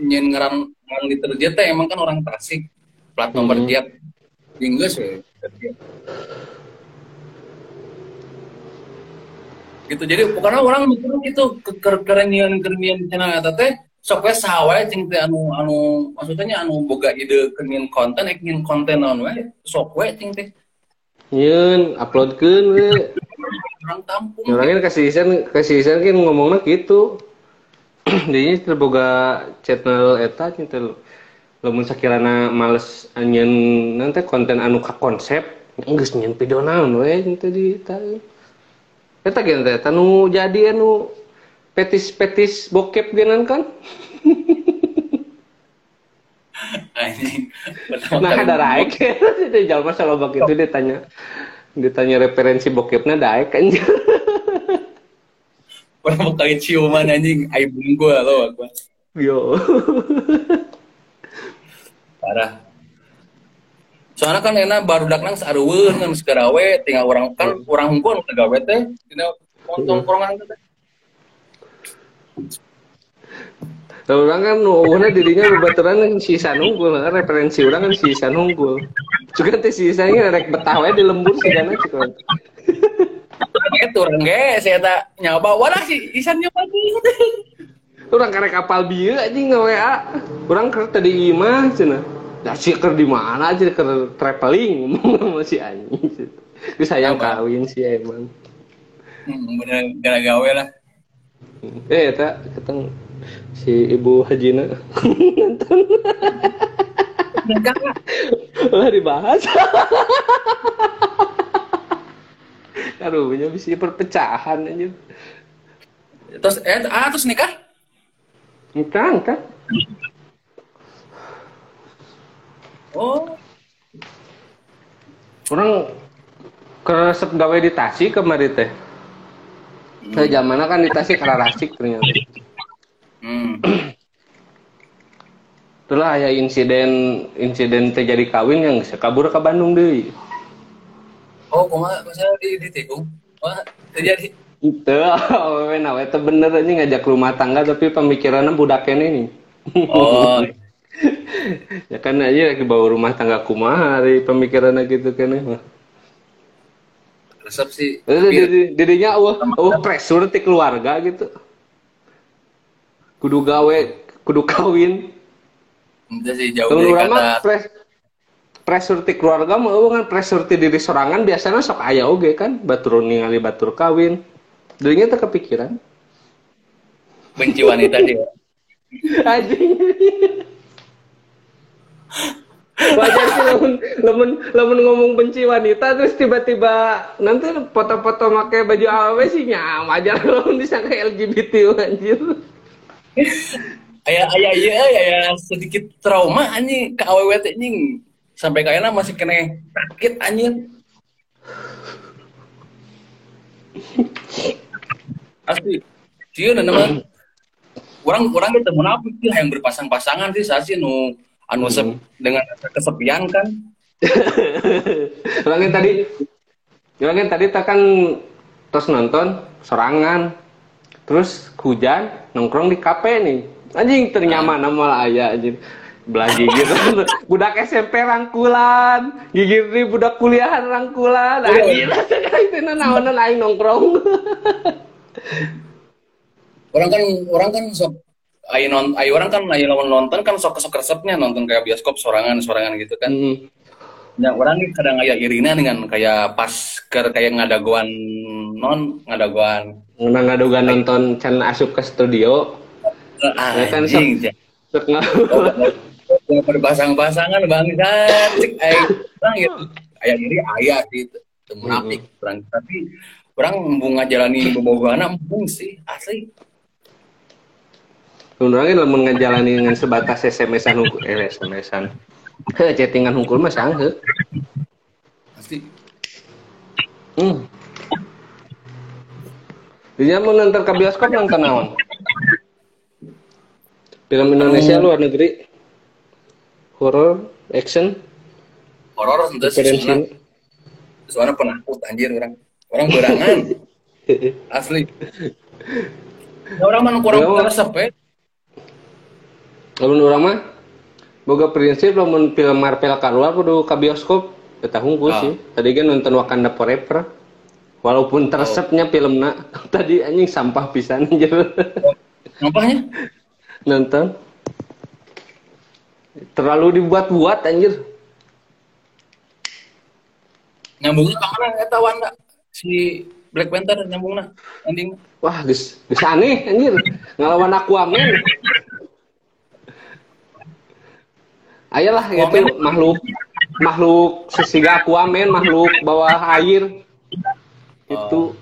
nyen ngeran ngeran deterjen teh emang kan orang Tasik plat nomor Hmm. tiap Inggris ya gitu jadi pokoknya orang mikir gitu ke kerenian eta teh sok we saha cing teh anu anu maksudnya anu boga ide kerenian konten ek nyen konten naon we sok we cing teh Nyeun uploadkeun we. orang tampung Orangnya kasih isan kasih isan kan ngomongnya gitu. Dia terboga channel eta cinta lamun sakirana males anjeun nanti konten anu ka konsep geus nyeun video naon we cinta di eta. Eta gen teh eta nu jadi anu petis-petis bokep genan kan. anjing. Nah ada raik. Dia jalma saloba gitu ditanya ditanya referensi bokepnya daek kan. pertama kali ciuman anjing. Aibun gua lo gua. Yo. parah. Soalnya kan enak baru dak nang sareuweun kan segera we tinggal orang kan orang hungkul nu gawe teh. Tina montong korongan teh Kalau orang kan nuhuna dirinya bebaturan kan si Isan unggul, nah, referensi orang kan si Isan unggul. Juga teh si Isan ini rek betah di lembur sih kan cukup. itu orang ge saya tak nyoba wadah sih isan nyoba gitu Orang karek kapal bieu anjing nge WA. Orang keur tadi imah cenah. Da si keur di mana aja keur traveling ngomong sama si anjing. Geus sayang kawin sih emang. hmm, bener gara gawe lah Eh eta keteng si Ibu Hajina. nikah lah dibahas. Aduh punya bisa perpecahan aja terus eh ah terus nikah? Nikah nikah oh. Orang keresep gawe di Tasik kemarin teh Saya zamannya kan di Tasik rasik ternyata. Hmm. itulah ya insiden insiden terjadi kawin yang kabur ke Bandung deh oh kumaha masa di ditikung wah terjadi? Itu awewe nawe itu bener aja ngajak rumah tangga tapi pemikirannya budaknya ini oh. Ya kan aja lagi bawa rumah tangga kumaha hari pemikirannya gitu kan ya resep sih Jadi tapi didi- didinya uh, uh pressure ti keluarga gitu. Kudu gawe kudu kawin. Itu sih jauh Kalau dari kata pres pressure ti keluarga eueuh kan pressure ti diri sorangan biasanya sok aya oge kan batur ningali batur kawin. Dirinya teu kepikiran. Benci wanita dia. Anjing wajar sih lamun lamun lamun ngomong benci wanita terus tiba-tiba nanti foto-foto pakai baju AW sih nyam wajar lamun disangka LGBT anjir. Ayah ayah iya ayah sedikit trauma anjing ke teh anjing. Sampai kayaknya masih kena sakit anjing. Asli sih nama orang orang kita sih yang berpasang-pasangan sih saya sih nu anu sep- dengan kesepian kan? Orangnya tadi, orangnya tadi tak kan terus nonton sorangan, terus hujan nongkrong di kafe nih, anjing ternyaman nama ayah anjing. Belah gigit. Budak SMP rangkulan. Gigit nih budak kuliahan rangkulan. Anjing. itu naonan aing nongkrong. Orang kan orang kan sok ayo non ayo orang kan ayo lawan nonton kan sok sok resepnya nonton kayak bioskop sorangan sorangan gitu kan. Hmm. Ya, orang nih kadang kayak irina dengan kayak pas ke kayak ngadaguan non ngadaguan Nggak ngadugan nonton can asup ke studio. Ah, Ya kan. Sok Oh, berpasang-pasangan bangsa ay orang ya. Ayah iri ayah sih teu munafik orang. Tapi orang bunga jalani bobogohana embung sih asli Sebenarnya lamun ngajalani dengan sebatas SMS-an hungkul, eh SMS-an. Chattingan hungkul mah sanghe. asli Hmm. Dia mau nonton ke bioskop nonton naon? Film Indonesia luar negeri. Horror, action, horor tentu soalnya soalnya penakut anjir orang orang berangan asli Ya, orang mana kurang resep ya Lamun urang mah boga prinsip lamun film Marvel keluar kudu ke bioskop. Eta hungkul Ah. sih. Tadi kan nonton Wakanda Forever. Walaupun teresepnya filmna tadi anjing sampah pisan anjir. nampaknya nonton terlalu dibuat-buat anjir nyambungnya ke mana eta Wanda si Black Panther nyambungnya ending wah geus geus aneh anjir ngelawan Aquaman ayolah itu makhluk makhluk sesiga Aquaman makhluk bawah air. Itu.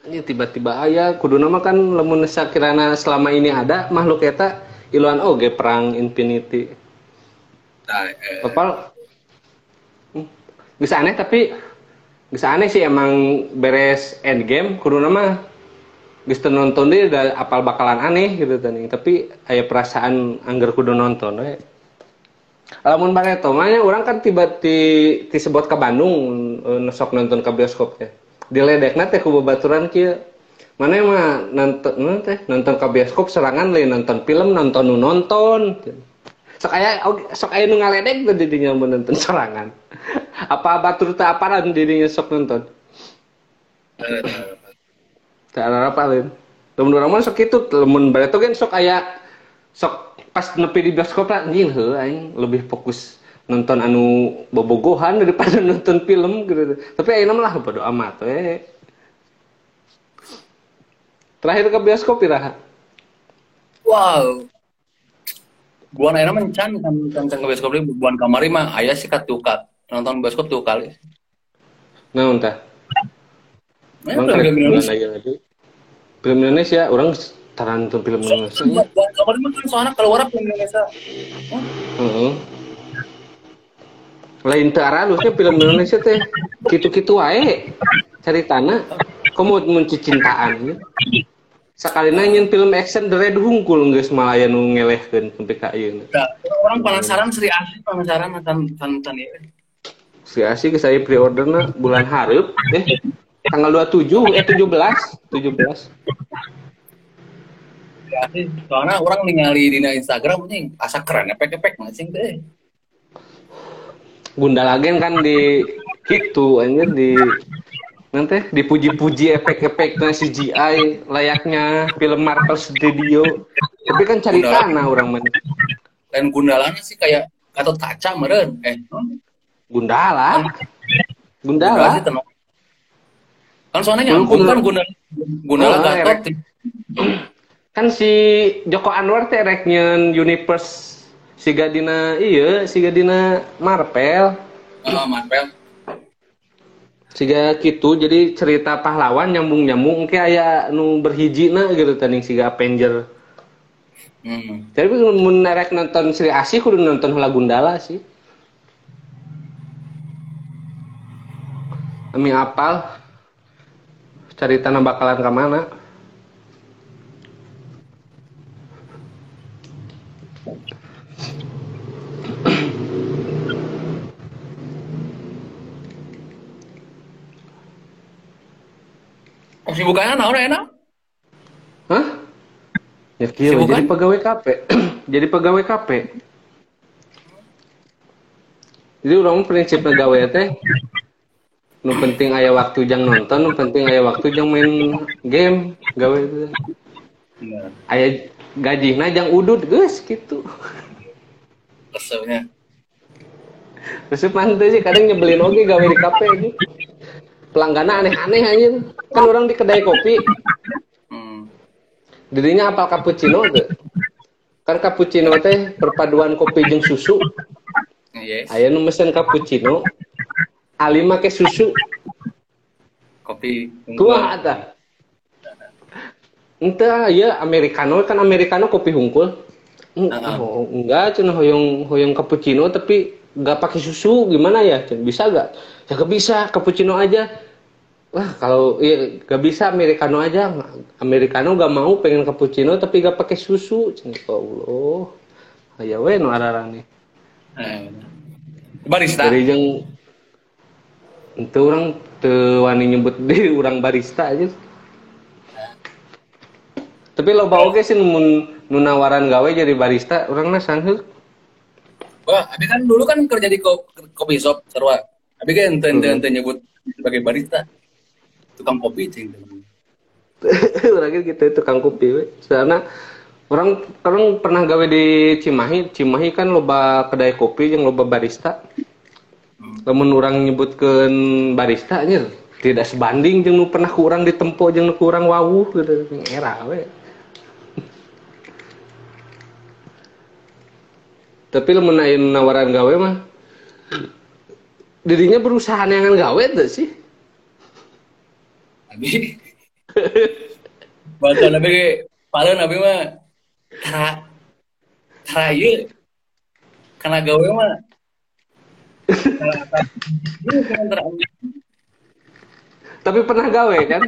Ini tiba-tiba aya kudu nama kan lamun sakirana selama ini ada makhluk eta iluan oge perang infinity. Nah, eh, Opal bisa aneh tapi bisa aneh sih emang beres endgame kudu nama teu nonton dia udah apal bakalan aneh gitu tadi. Tapi aya perasaan anggar kudu nonton we lamun bareto mah nya urang kan tiba ti disebut ke Bandung eh, sok nonton ke bioskop teh. Diledekna teh ku babaturan kieu. Mana mah nonton teh nonton ke bioskop serangan lain nonton film nonton nu nonton. Sok aya og- sok aya nu ngaledek tuh didinya nonton serangan. Apa batur teu aparan didinya sok nonton? Eh, teu ada apa lain lamun urang mah sok kitu lamun bareto kan sok aya sok pas nepi di bioskop lah anjing heuh aing lebih fokus nonton anu bobogohan daripada nonton film gitu. Tapi mah lah bodo amat we. Terakhir ke bioskop iraha wow. Buan ayeuna mah can can can can ke bioskop deui buan kamari mah aya sih katukat nonton bioskop tuh kali Nah, entah. Emang film Indonesia. Film Indonesia, orang taran nonton film Indonesia. buan kamari mah kan soalnya keluar film Indonesia Hah? Heeh. Lain teu aralusnya film Indonesia teh kitu-kitu wae. Caritana komo mun cicintaan ya. Sakali nanya film action The Red Hungkul geus malaya nu ngelehkeun sampai ka ieu. Nah, orang penasaran Sri Asih penasaran nonton nonton ya Si Asih geus aya pre-orderna bulan hareup eh tanggal 27 eh 17 17. Soalnya orang ningali di Instagram nih asa keren efek-efek masing teh Gundalagen kan di itu anjir di nanti dipuji-puji efek-efeknya CGI layaknya film Marvel Studio. Tapi kan cari tanah orang mana dan gundalanya sih kayak Gatot kaca meren eh. Gundala Gundala Gundala sih tenang. kan soalnya nyambung kan Gundala Gundala Oh, Gatot. Kan si Joko Anwar teh rek nyeun universe siga dina iya siga dina Marvel oh, Marvel siga gitu jadi cerita pahlawan nyambung nyambung kayak aya nu berhiji na gitu tanding siga Avenger hmm. Tapi mun rek nonton Sri Asih kudu nonton Hula Gundala sih. Ami apal cari tanah bakalan ke kesibukannya naon enak Hah? Ya kieu Sibukan? jadi pegawai KP. jadi pegawai KP. Jadi orang prinsip pegawai teh nu penting aya waktu jang nonton, nu penting aya waktu jang main game, gawe teh. Bener. aya gajihna jang udut geus gitu keselnya terus mantu sih kadang nyebelin oke gawe di kafe ini pelanggannya aneh-aneh aja kan orang di kedai kopi. Hmm. dirinya apa cappuccino tuh kan cappuccino teh perpaduan kopi jeung susu. Yes. Aya nu mesen cappuccino ali make susu. Kopi kuah ada Entah, ya americano kan americano kopi hungkul. Oh, enggak, cina hoyong hoyong cappuccino tapi nggak pakai susu gimana ya? Cina, bisa nggak? Ya nggak bisa, cappuccino aja. Wah kalau ya, nggak bisa americano aja. Americano nggak mau pengen cappuccino tapi nggak pakai susu. Ya Allah. Ya we nu ararane. Eh. barista Dari yang itu orang teu wani nyebut diri orang barista aja. Tapi lo bawa sih mun nu nawaran gawe jadi barista, orang na sangheuk. wah abi kan dulu kan kerja di ko kopi shop sarua abi kan ente ente ente nyebut sebagai barista tukang kopi cing orang gitu tukang kopi we. Soalnya orang orang pernah gawe di Cimahi, Cimahi kan loba kedai kopi yang loba barista. Lamun orang nyebutkeun barista nya tidak sebanding jeung nu pernah kurang ditempo jeung nu kurang wawuh gitu era we. Tapi lamun aya nu nawaran gawe mah dirinya berusaha neangan gawe tuh sih. abi. Bahkan abi paling abi mah tara ieu karena gawe mah. Tapi pernah gawe kan?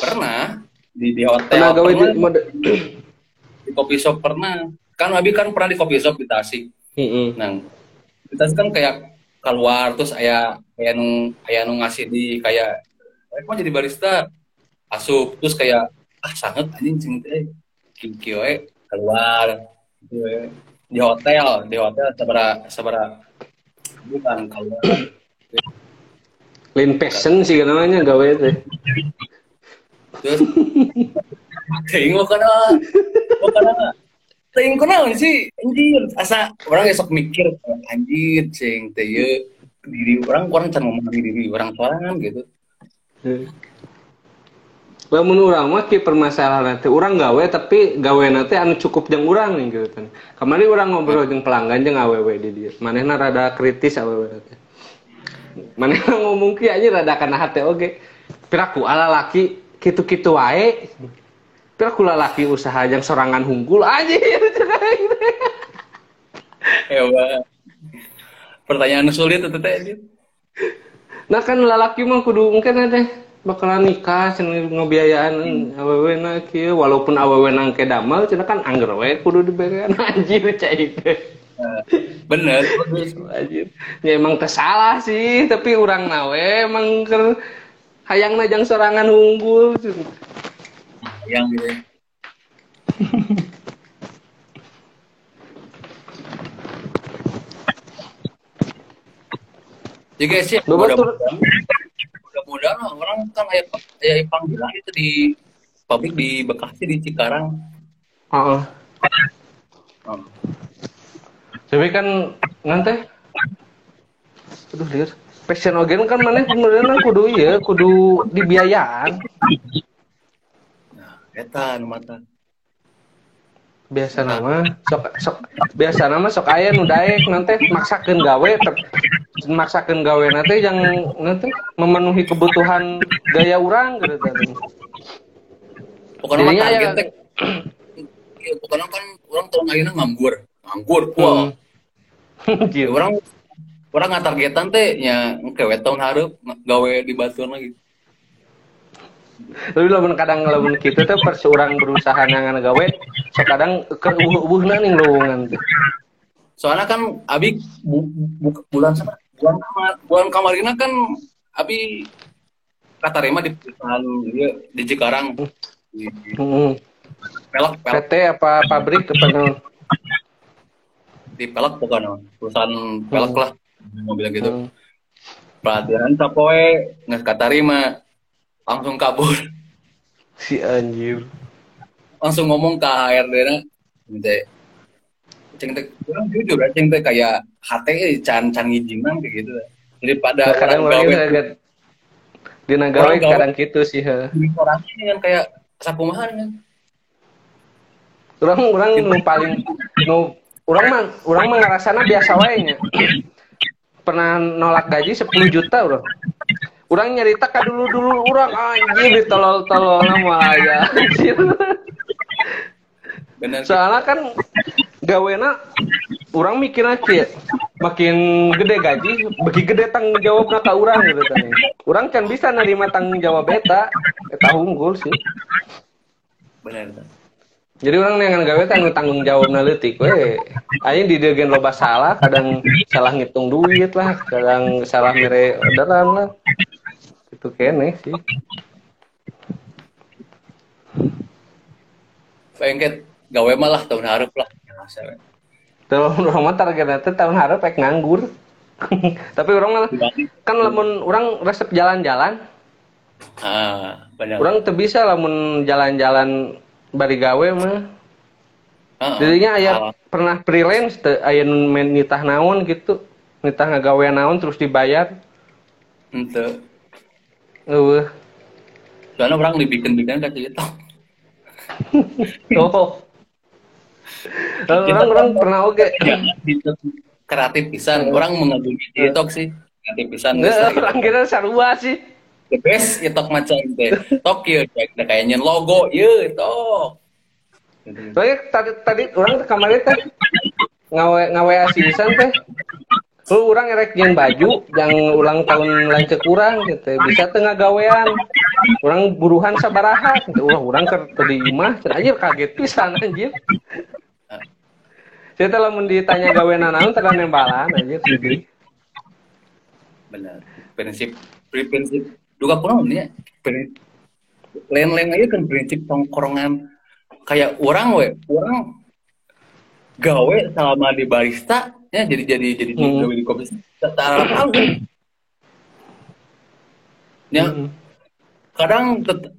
pernah. Di di hotel Pernah gawe di pernah, mode di kopi shop pernah. Kan abi kan pernah di kopi shop di Tasik. Heeh. Nah, kita kan kayak keluar terus aya kayak nu aya nu ngasih di kayak eh kok jadi barista asup terus kayak ah sangat anjing cing teh kiki we keluar gitu di hotel di hotel sabara sabara bukan keluar Lain passion sih namanya gawe teh. terus kana mau kana ting kunaon sih? Anjir asa orang esok mikir anjir cing teh ieu diri orang orang can memahami diri orang sorangan gitu. Lamun urang mah ki permasalahan nanti urang gawe tapi gawe nanti anu cukup jeung urang nih gitu kan. Kemarin urang ngobrol jeung pelanggan jeung awewe di dia. Manehna rada kritis awewe manehna ngomong ki aja rada kana hate oge. Piraku ala laki kitu-kitu wae piraku lalaki usaha yang sorangan hunggul aja Hebat. Pertanyaan sulit itu teh. nah kan lalaki mah kudu mungkin ada bakalan nikah cenah ngebiayaan awewe na kieu walaupun awewe nang ke damel cenah kan angger we kudu diberian anjir cai Nah, Bener. anjir ya emang tersalah sih tapi orang nawe emang ker hayang najang sorangan unggul Yang gitu. Jadi guys ya, mudah-mudahan mudah-mudahan lah, orang kan kayak kayak Ipang bilang itu di pabrik di Bekasi di Cikarang. Heeh. Oh. tapi kan nanti aduh lihat passion ogen kan mana kemudian kudu iya kudu dibiayaan eta nu mata. biasa nama sok sok biasa nama sok aya nu daek nanti maksakeun gawe tep- maksakeun gawe nanti yang nanti memenuhi kebutuhan gaya orang gitu tadi Pokoknya mah target ya- teh. Iya, pokoknya kan orang tahu ayeuna nganggur. Nganggur, wah. Anjir. Orang orang nggak targetan teh nya kewe tahun hareup gawe di batuan lagi. Tapi lamun kadang lamun gitu tuh pas orang berusaha nangan gawe so kadang ke ubuh-ubuhna nih lowongan teh. Soalnya kan Abi bu, bu- bulan sama bulan kamar bulan kamarina kan Abi katarima di perusahaan dia di Cikarang. Heeh. pelak pelak PT apa pabrik apa naon? di pelak bukan perusahaan pelak lah mau bilang gitu. Hmm. pelatihan capoe nggak katarima langsung kabur. Si anjir langsung ngomong ke HRD na gitu ceng teh orang jujur ceng teh kayak hati can can ngijinan kayak gitu daripada kadang orang gawe agak di nagawe kadang gitu sih he. orang ini kan kayak sakumahan kan. Orang orang nu paling nu orang mah orang mah ngerasana biasa wae nya. Pernah nolak gaji 10 juta orang orang nyerita ka dulu dulu orang anjir ditolol tolol malah ya anjir benar soalnya kan gawena orang mikirnya kayak makin gede gaji bagi gede tanggung jawabnya ke orang gitu kan. Orang kan bisa nerima tanggung jawab beta eta unggul sih. Benar jadi orang yang gawe tanggung tanggung jawab leutik we. Aing di deugeun loba salah kadang salah ngitung duit lah kadang salah mere orderan lah itu kene sih pengen gawe malah tahun harap lah. Tahun orang mah targetnya teh tahun harap pek nganggur. Tapi orang mah kan lamun orang resep jalan-jalan, ah benar orang teu bisa lamun jalan-jalan bari gawe mah. Ah, Jadinya aya ah. pernah freelance teu aya nu main nitah naon gitu. Nitah ngagawean naon terus dibayar. Ente. Eueuh. soalnya orang dibikin-bikin kasih itu Oh. Orang orang pernah oke. Kreatif pisan orang mengagumi TikTok sih kreatif pisan orang kira sarua sih. the best TikTok macam teh tok ya kayak nyen logo ya tok Soalnya tadi tadi orang kemarin teh ngawe ngawe asisan teh. Lu orang erek jeung baju yang ulang tahun lanceuk kurang gitu. Bisa tengah gawean. Orang buruhan sabaraha gitu. Wah, orang teu di imah, anjir kaget pisan anjir. Saya teh lamun ditanya gawean naon teh nembalan anjir benar prinsip pri- prinsip juga kurang ya lain-lain aja kan prinsip tongkrongan kayak orang we orang gawe selama di barista ya jadi jadi jadi di Hmm. gawe di kopi tak tak tahu ya Hmm. kadang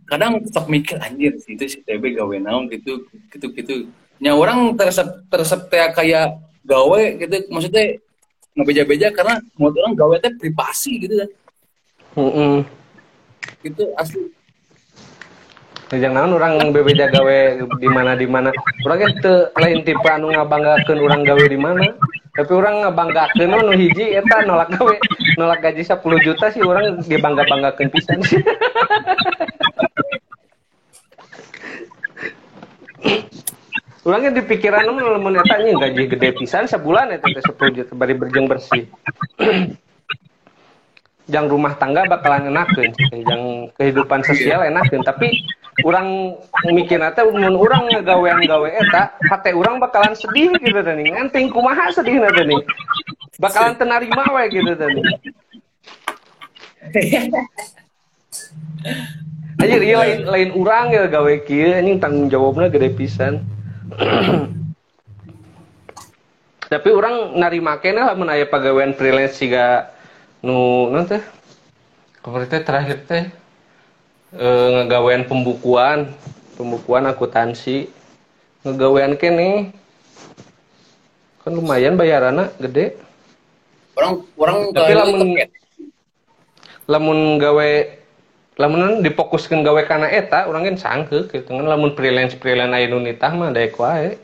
kadang tetap mikir anjir sih itu si TB gawe naon gitu gitu gitu nya orang teresep teresep kayak kayak gawe gitu maksudnya ngebeja-beja karena menurut orang gawe teh privasi gitu kan Heeh. gitu asli Jangan naon orang bebeja gawe di mana di mana. Orang teu lain tipe anu ngabanggakeun orang gawe di mana. Tapi orang ngabanggakeun nu hiji eta nolak gawe, nolak gaji 10 juta sih orang dibangga-banggakeun pisan. Orangnya di pikiran mah lamun eta gaji gede pisan sebulan eta teh 10 juta bari berjeng bersih. Jang rumah tangga bakalan enakeun, jang kehidupan sosial enakeun, tapi orang mikir teh mun urang ngagawean gawe eta hate urang bakalan sedih gitu tadi nganting kumaha sedih nanti nih? Bakalan tenarima we gitu tadi aja iya lain lain urang ya gawe kieu ini tanggung jawabnya gede pisan. Tapi orang narima kene lah mun aya pagawean freelance siga nu nanti teh? Terakhir teh e, ngegawean pembukuan pembukuan akuntansi. Ngegawean kene. Kan lumayan bayarannya gede. Orang orang tapi lamun lamun gawe lamun difokuskan gawe karena eta orang kan sangke gitu kan. Lamun freelance freelance ayo nitah mah daek wae.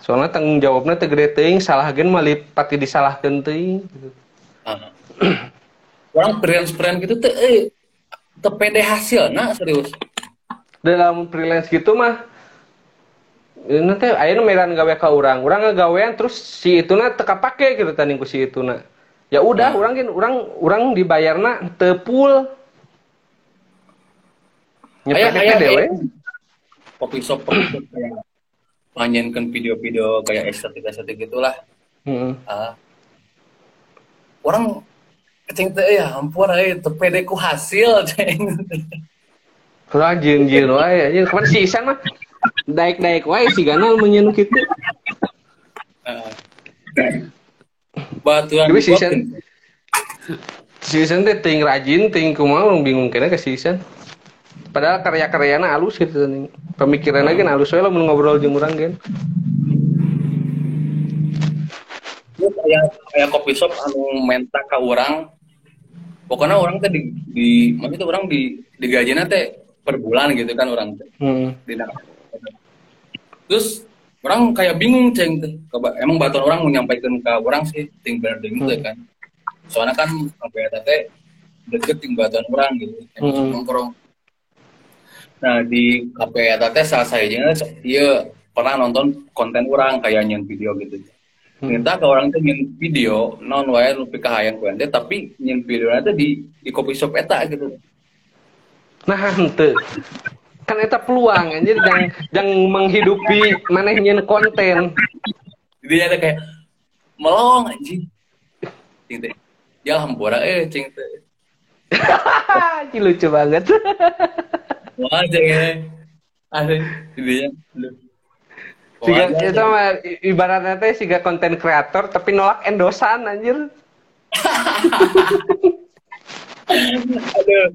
Soalnya tanggung jawabnya teu gede teuing salah gen mah pati disalahkeun teuing gitu. Uh. orang freelance freelance gitu teh eh, tepede hasil nah serius dalam freelance gitu mah nanti ayo meran gawe ke orang orang ngagawean terus si itu na teka pake gitu tadi ku si itu na ya udah orang kan orang orang dibayarna tepul nyepet dewe kopi shop kayak video-video kayak estetik estetik gitulah hmm. uh, orang ceng teh ya ampun aja tepede ku hasil ceng rajin jin wae anjing kapan si Isan mah? Daik-daik wae si Ganal menyenuk itu. Batuan tapi si Isan si Isan teh ting rajin ting kumaha bingung kena ke si Isan. Padahal karya-karyana halus gitu nih pemikiran lagi halus wae lah mau ngobrol jeung urang gen. Kayak kayak kopi shop anu menta ka orang pokoknya orang teh di, di maksudnya orang di di gajinya teh per bulan gitu kan orang teh. Hmm. di terus orang kayak bingung ceng teh. Emang batuan orang menyampaikan ke orang sih ting benar gitu hmm. kan. Soalnya kan apa ya teh deket ting batuan orang gitu. Hmm. nongkrong. Nah di KPI teh salah saya iya pernah nonton konten orang kayak nyen video gitu minta ke orang tuh nyen video non wae lu pika hayang kuente tapi nyen video nanti di di kopi shop eta gitu. Nah hente kan eta peluang anjir yang yang menghidupi mana nyen konten. Jadi ada kayak melong anjing. Gitu. Ya hampura eh cing lucu banget. Wah cing ya. Ada videonya Siga, itu mah ibaratnya teh siga konten kreator tapi nolak endosan anjir. Aduh,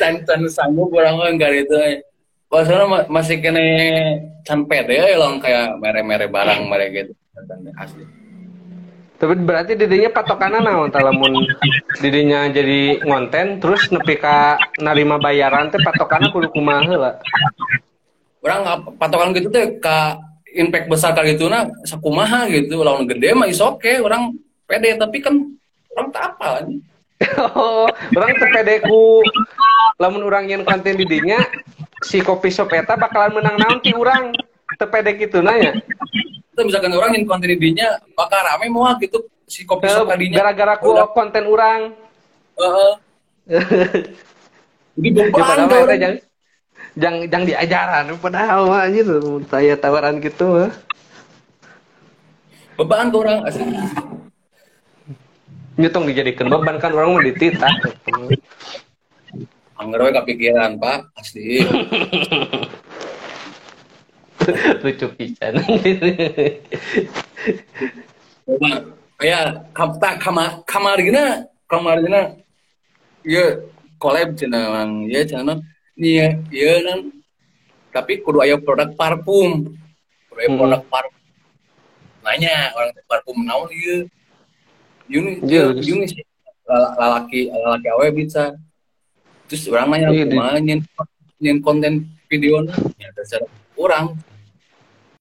can can sanggup orang enggak itu. Maksudnya masih kene can pede ya long kayak mere-mere barang mere gitu. Asli. Tapi berarti didinya patokannya naon talamun didinya jadi ngonten terus nepi ka narima bayaran teh patokannya kudu kumaha lah. Orang patokan gitu teh ka impact besar kali itu nah sakumaha gitu. Lawan gede mah is oke okay. orang pede. Tapi kan orang tak apa oh, orang terpede ku lamun orang yang konten didinya si kopi shop eta bakalan menang nanti orang terpede gitu nanya itu misalkan orang yang konten didinya bakal rame mau gitu si kopi shop tadinya gara-gara ku konten orang uh jadi beban ya, jang jang diajaran padahal mah anjir saya tawaran gitu mah. Beban tuh orang asli. Nyetong dijadikan beban kan orang mau dititah. Anggar we kepikiran pak asli. Lucu pisan. Ya kamta kamar kamar gina kamar gina ya collab cina ya cina iya iya kan tapi kudu aya produk parfum. Kudu aya hmm. produk parfum. Nanya orang parfum naon ieu Yuni Yuni sih. Lalaki lalaki awe bisa. Terus orang nanya kumaha yang konten video ya dasar kurang